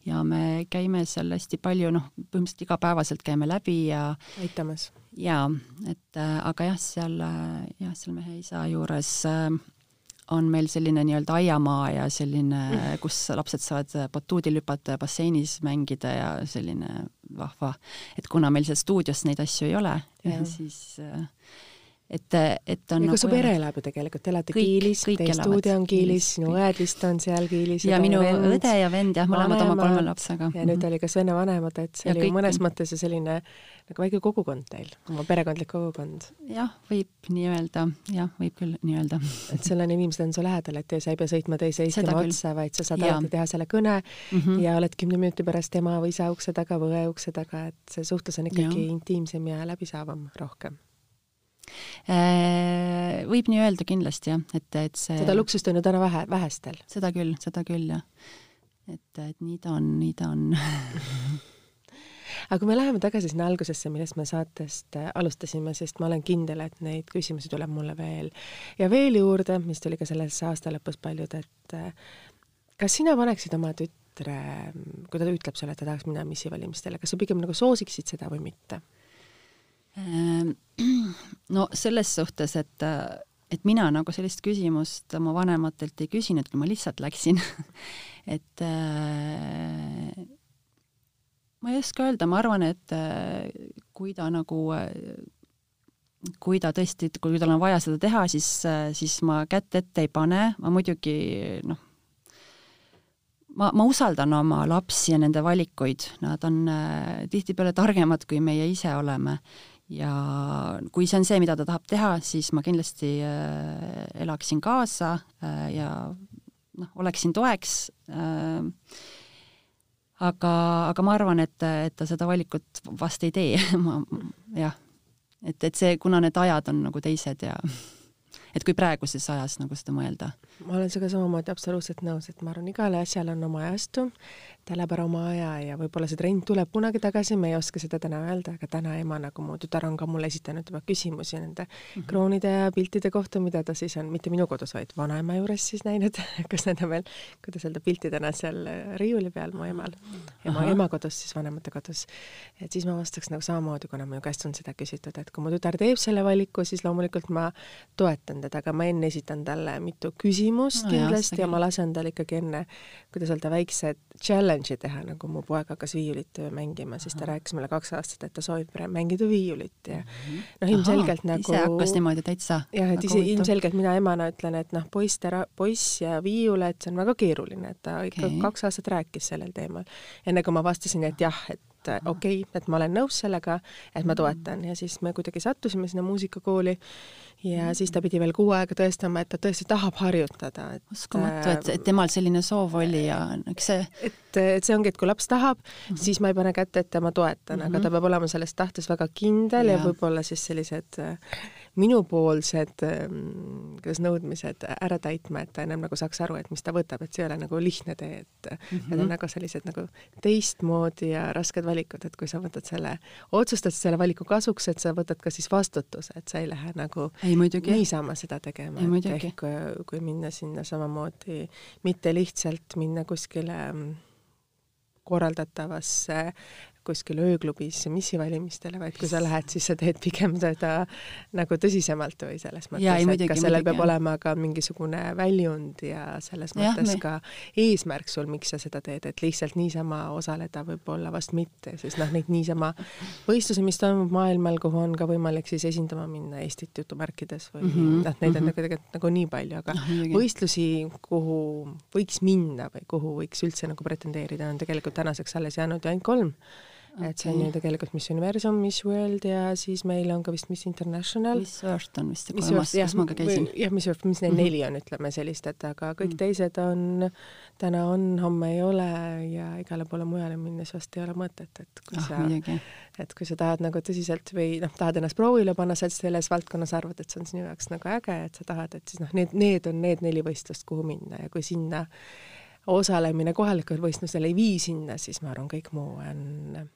ja me käime seal hästi palju, noh, põhimõtteliselt igapäevaselt käime läbi ja
aitamas.
ja et aga jah, seal jah, seal mehe isa juures äh, on meil selline nii-öelda aiamaa ja selline, kus lapsed saavad batuudil hüpata ja basseinis mängida ja selline vahva, et kuna meil seal stuudios neid asju ei ole, siis et, et on
ja nagu su pere elab ju tegelikult, te elate kõik, Kiilis, teie stuudio on Kiilis, sinu õed vist on seal Kiilis.
ja minu vend, õde ja vend jah, mõlemad oma kolme lapsega.
ja nüüd oli ka Svenne vanemad, et see ja oli kõik... mõnes mõttes ju selline nagu väike kogukond teil, oma perekondlik kogukond.
jah, võib nii öelda, jah, võib küll nii öelda.
et sul on inimesed on su lähedal, et sa ei pea sõitma teise istuma otsa, vaid sa saad alati teha selle kõne mm -hmm. ja oled kümne minuti pärast ema või isa ukse taga või õe ukse taga, et see suhtlus on ikkagi ja. intiimsem ja läbisaavam rohkem
võib nii öelda kindlasti jah, et, et see
seda luksust on ju täna vähe, vähestel.
seda küll, seda küll jah. et, et nii ta on, nii ta on
aga kui me läheme tagasi sinna algusesse, millest me saatest äh, alustasime, sest ma olen kindel, et neid küsimusi tuleb mulle veel ja veel juurde, mis tuli ka selles aasta lõpus paljud, et äh, kas sina paneksid oma tütre, kui ta ütleb sulle, et ta tahaks minna missivalimistele, kas sa pigem nagu soosiksid seda või mitte?
Ehm, no selles suhtes, et, et mina nagu sellist küsimust oma vanematelt ei küsinudki, ma lihtsalt läksin. Et äh, ma ei oska öelda, ma arvan, et äh, kui ta nagu äh, kui ta tõesti, kui tal on vaja seda teha, siis, siis ma kätt ette ei pane, ma muidugi noh, ma, ma usaldan oma lapsi ja nende valikuid, nad on tihtipeale targemad, kui meie ise oleme ja kui see on see, mida ta tahab teha, siis ma kindlasti äh, elaksin kaasa äh, ja noh, oleksin toeks äh,. aga, aga ma arvan, et, et ta seda valikut vast ei tee ma jah, et, et see, kuna need ajad on nagu teised ja et kui praeguses ajas nagu seda mõelda.
Ma olen sinuga samamoodi absoluutselt nõus, et ma arvan, igale asjale on oma ajastu ta läheb ära oma aja ja võib-olla see trend tuleb kunagi tagasi, me ei oska seda täna öelda, aga täna ema nagu mu tütar on ka mulle esitanud juba küsimusi nende mm -hmm. kroonide ja piltide kohta, mida ta siis on mitte minu kodus, vaid vanaema juures siis näinud kus need on veel, kuidas öelda, piltidena seal riiuli peal mu emal. ema, ema kodus siis, vanemate kodus. et siis ma vastaks nagu samamoodi, kuna minu käest on seda küsitud, et kui mu tütar teeb selle valiku, siis loomulikult ma toetan teda, aga ma enne esitan talle mitu küsimust no, kindlasti jah, ja ma lasen tal ikkagi enne, kuidas öelda, challenge challenge'i teha, nagu mu poeg hakkas viiulit mängima, siis ta Aha. rääkis mulle kaks aastat, et ta soovib mängida viiulit ja mhm. noh, ilmselgelt Aha, nagu
ise hakkas niimoodi täitsa
jah, et ise ilmselgelt mina emana ütlen, et noh, poiss, poiss ja viiul, et see on väga keeruline, et ta ikka okay. kaks aastat rääkis sellel teemal. enne kui ma vastasin, et jah, et okei okay,, et ma olen nõus sellega, et ma toetan ja siis me kuidagi sattusime sinna muusikakooli ja siis ta pidi veel kuu aega tõestama, et ta tõesti tahab harjutada, et
uskumatu, et, et temal selline soov oli ja eks see
et, et see ongi, et kui laps tahab mm, -hmm. siis ma ei pane kätt ette, ma toetan mm, -hmm. aga ta mhm. peab olema selles tahtes väga kindel ja, ja võib-olla siis sellised minupoolsed ähm, kuidas nõudmised ära täitma, et ta ennem nagu saaks aru, et mis ta võtab, et see ei ole nagu lihtne tee, et mm -hmm. need on väga sellised nagu teistmoodi ja rasked valikud, et kui sa võtad selle, otsustad selle valiku kasuks, et sa võtad ka siis vastutuse, et sa ei lähe nagu
ei, muidugi.
niisama seda tegema, et ehk kui minna sinna samamoodi, mitte lihtsalt minna kuskile mm, korraldatavasse kuskil ööklubis missivalimistele, vaid kui sa lähed, siis sa teed pigem seda nagu tõsisemalt või selles mõttes, et muidugi, ka sellel muidugi, peab jah. olema ka mingisugune väljund ja selles ja, mõttes me... ka eesmärk sul, miks sa seda teed, et lihtsalt niisama osaleda võib-olla vast mitte, sest noh, neid niisama võistlusi, mis toimub maailmal, kuhu on ka võimalik siis esindama minna Eestit jutumärkides või mm -hmm, noh, neid on mm -hmm. nagu tegelikult nagu nii palju, aga no, võistlusi, kuhu võiks minna või kuhu võiks üldse nagu pretendeerida, on tegelikult tänaseks alles jäänud ju ainult kolm okay.. et see on ju tegelikult Miss Universum, Miss World ja siis meil on ka vist Miss International.
Miss Earth on vist see kolmas, kus ma ka käisin.
jah, Miss Earth, mis neid mm -hmm. neli on, ütleme sellist, et aga kõik mm -hmm. teised on, täna on, homme ei ole ja igale poole mujale minnes vast ei ole mõtet, et kui ah, sa et kui sa tahad nagu tõsiselt või noh, tahad ennast proovile panna, sa selles valdkonnas arvad, et see on sinu jaoks nagu äge, et sa tahad, et siis noh, need, need on need neli võistlust, kuhu minna ja kui sinna osalemine kohalikul võistlusel ei vii sinna, siis ma arvan, kõik muu on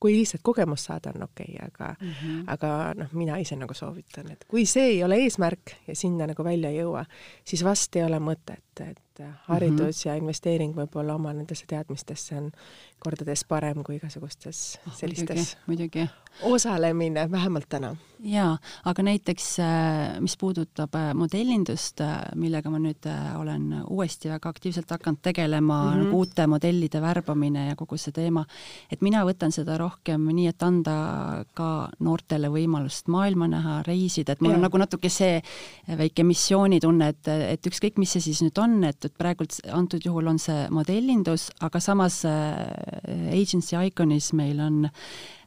kui lihtsalt kogemust saada, on okei okay,, aga mm, -hmm. aga noh, mina ise nagu soovitan, et kui see ei ole eesmärk ja sinna nagu välja ei jõua, siis vast ei ole mõtet, et haridus mm -hmm. ja investeering võib-olla oma nendesse teadmistesse on kordades parem kui igasugustes ah, sellistes
muidugi, muidugi.
osalemine, vähemalt täna.
jaa, aga näiteks äh, mis puudutab äh, modellindust, äh, millega ma nüüd olen uuesti väga aktiivselt hakanud tegelema mm, -hmm. nagu uute modellide värbamine ja kogu see teema, et mina võtan seda rohkem nii, et anda ka noortele võimalust maailma näha, reisida, et mul ja. on nagu natuke see väike missioonitunne, et, et ükskõik, mis see siis nüüd on, et, et praegult antud juhul on see modellindus, aga samas agency iconis meil on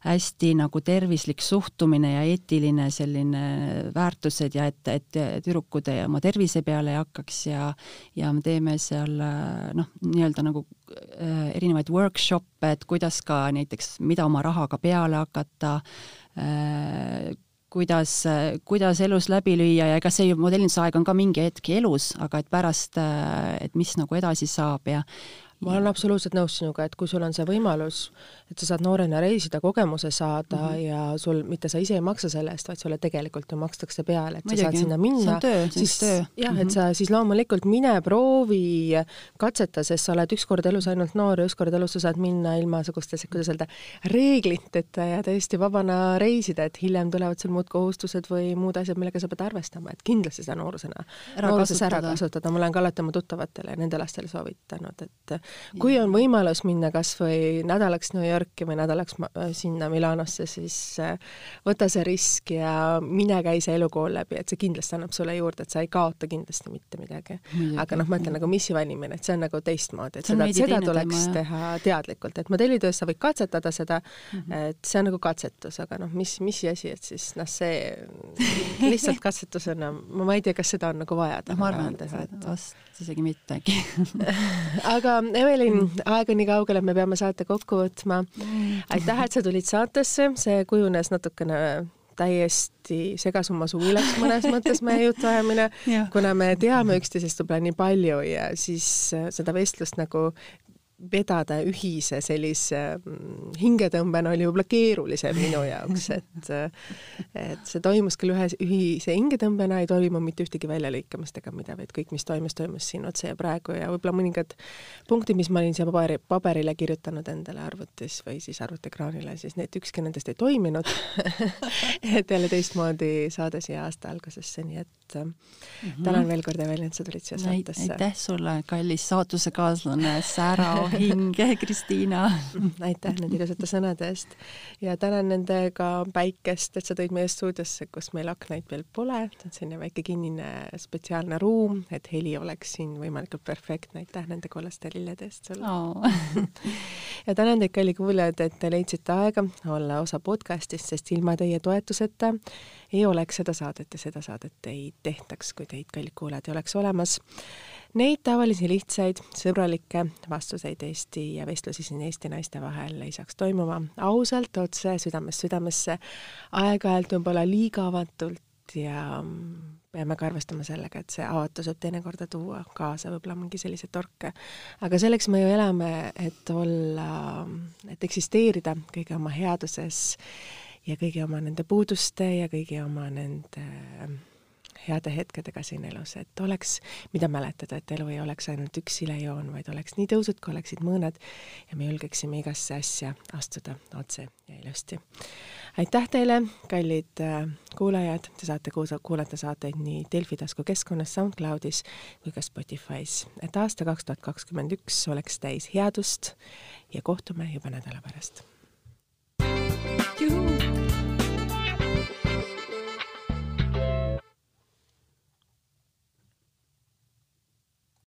hästi nagu tervislik suhtumine ja eetiline selline väärtused ja et, et tüdrukud oma tervise peale ei hakkaks ja ja me teeme seal noh, nii-öelda nagu äh, erinevaid workshop'e, et kuidas ka näiteks, mida oma rahaga peale hakata äh,, kuidas, kuidas elus läbi lüüa ja ega see ju modellinduse aeg on ka mingi hetk elus, aga et pärast, et mis nagu edasi saab ja
ma olen absoluutselt nõus sinuga, et kui sul on see võimalus, et sa saad noorena reisida, kogemuse saada mm -hmm. ja sul, mitte sa ise ei maksa selle eest, vaid sulle tegelikult ju makstakse peale, et Muidugi. sa saad sinna minna, siis jah mm, -hmm. et mhm. sa siis loomulikult mine proovi, katseta, sest sa oled ükskord elus ainult noor ja ükskord elus sa saad minna ilma igasuguste, kuidas öelda, reegliteta ja täiesti vabana reisida, et hiljem tulevad sul muud kohustused või muud asjad, millega sa pead arvestama, et kindlasti seda noorusena, nooruses ära kasutada, ma olen ka alati oma tuttavatele ja nende lastele soovitanud, et kui on võimalus minna kas või nädalaks New Yorki või nädalaks sinna Milanosse, siis äh, võta see risk ja mine käi see elukool läbi, et see kindlasti annab sulle juurde, et sa ei kaota kindlasti mitte midagi. aga noh, ma ütlen nagu missi valimine, et see on nagu teistmoodi, et seda, seda tuleks teema, teha teadlikult, et modellitöös sa võid katsetada seda mm, -hmm. et see on nagu katsetus, aga noh, mis, missi asi, et siis noh, see lihtsalt katsetusena, ma ei tea, kas seda on nagu vaja
teha. ma arvan, et vast isegi mitte äkki
aga Evelin, aeg on nii kaugel, et me peame saate kokku võtma. aitäh, et sa tulid saatesse, see kujunes natukene täiesti segasumma-suvilaks mõnes mõttes meie jutuajamine, kuna me teame üksteisest võib-olla nii palju ja siis seda vestlust nagu vedada ühise sellise mm, hingetõmbena oli võib-olla keerulisem minu jaoks, et et see toimus küll ühe ühise hingetõmbena, ei toimu mitte ühtegi väljalõikamist ega mida, vaid kõik, mis toimus, toimus siin otse ja praegu ja võib-olla mõningad punktid, mis ma olin siia paberi, paberile kirjutanud endale arvutis või siis arvutiekraanile, siis need, ükski nendest ei toiminud et jälle teistmoodi saade siia aasta algusesse, nii et mm -hmm. tänan veel kord, Evelin, et sa tulid siia saatesse.
aitäh sulle, kallis saatusekaaslane Sära hinge, Kristiina.
aitäh nende ilusate sõnade eest ja tänan nendega päikest, et sa tõid meie stuudiosse, kus meil aknaid veel pole, see on selline väike kinnine spetsiaalne ruum, et heli oleks siin võimalikult perfektne, aitäh nende kollaste lillede eest sulle oh. ja tänan teid, kalli kuulajad, et te leidsite aega olla osa podcastist, sest ilma teie toetuseta ei oleks seda saadet ja seda saadet ei tehtaks, kui teid, kallid kuulajad, ei oleks olemas Neid tavalisi lihtsaid, sõbralikke vastuseid Eesti ja vestlusi siin Eesti naiste vahel ei saaks toimuma ausalt, otse, südamest südamesse, aeg-ajalt võib-olla liiga avatult ja peame ka arvestama sellega, et see avatus võib teinekorda tuua kaasa võib-olla mingi selliseid torke. aga selleks me ju elame, et olla, et eksisteerida kõige oma headuses ja kõigi oma nende puuduste ja kõigi oma nende heade hetkedega siin elus, et oleks, mida mäletada, et elu ei oleks ainult üks silejoon, vaid oleks nii tõusud, kui oleksid mõõnad ja me julgeksime igasse asja astuda otse ja ilusti. aitäh teile, kallid äh, kuulajad, te saate kuulata saateid nii Delfi taskukeskkonnas, SoundCloudis kui ka Spotify's, et aasta kaks tuhat kakskümmend üks oleks täis headust ja kohtume juba nädala pärast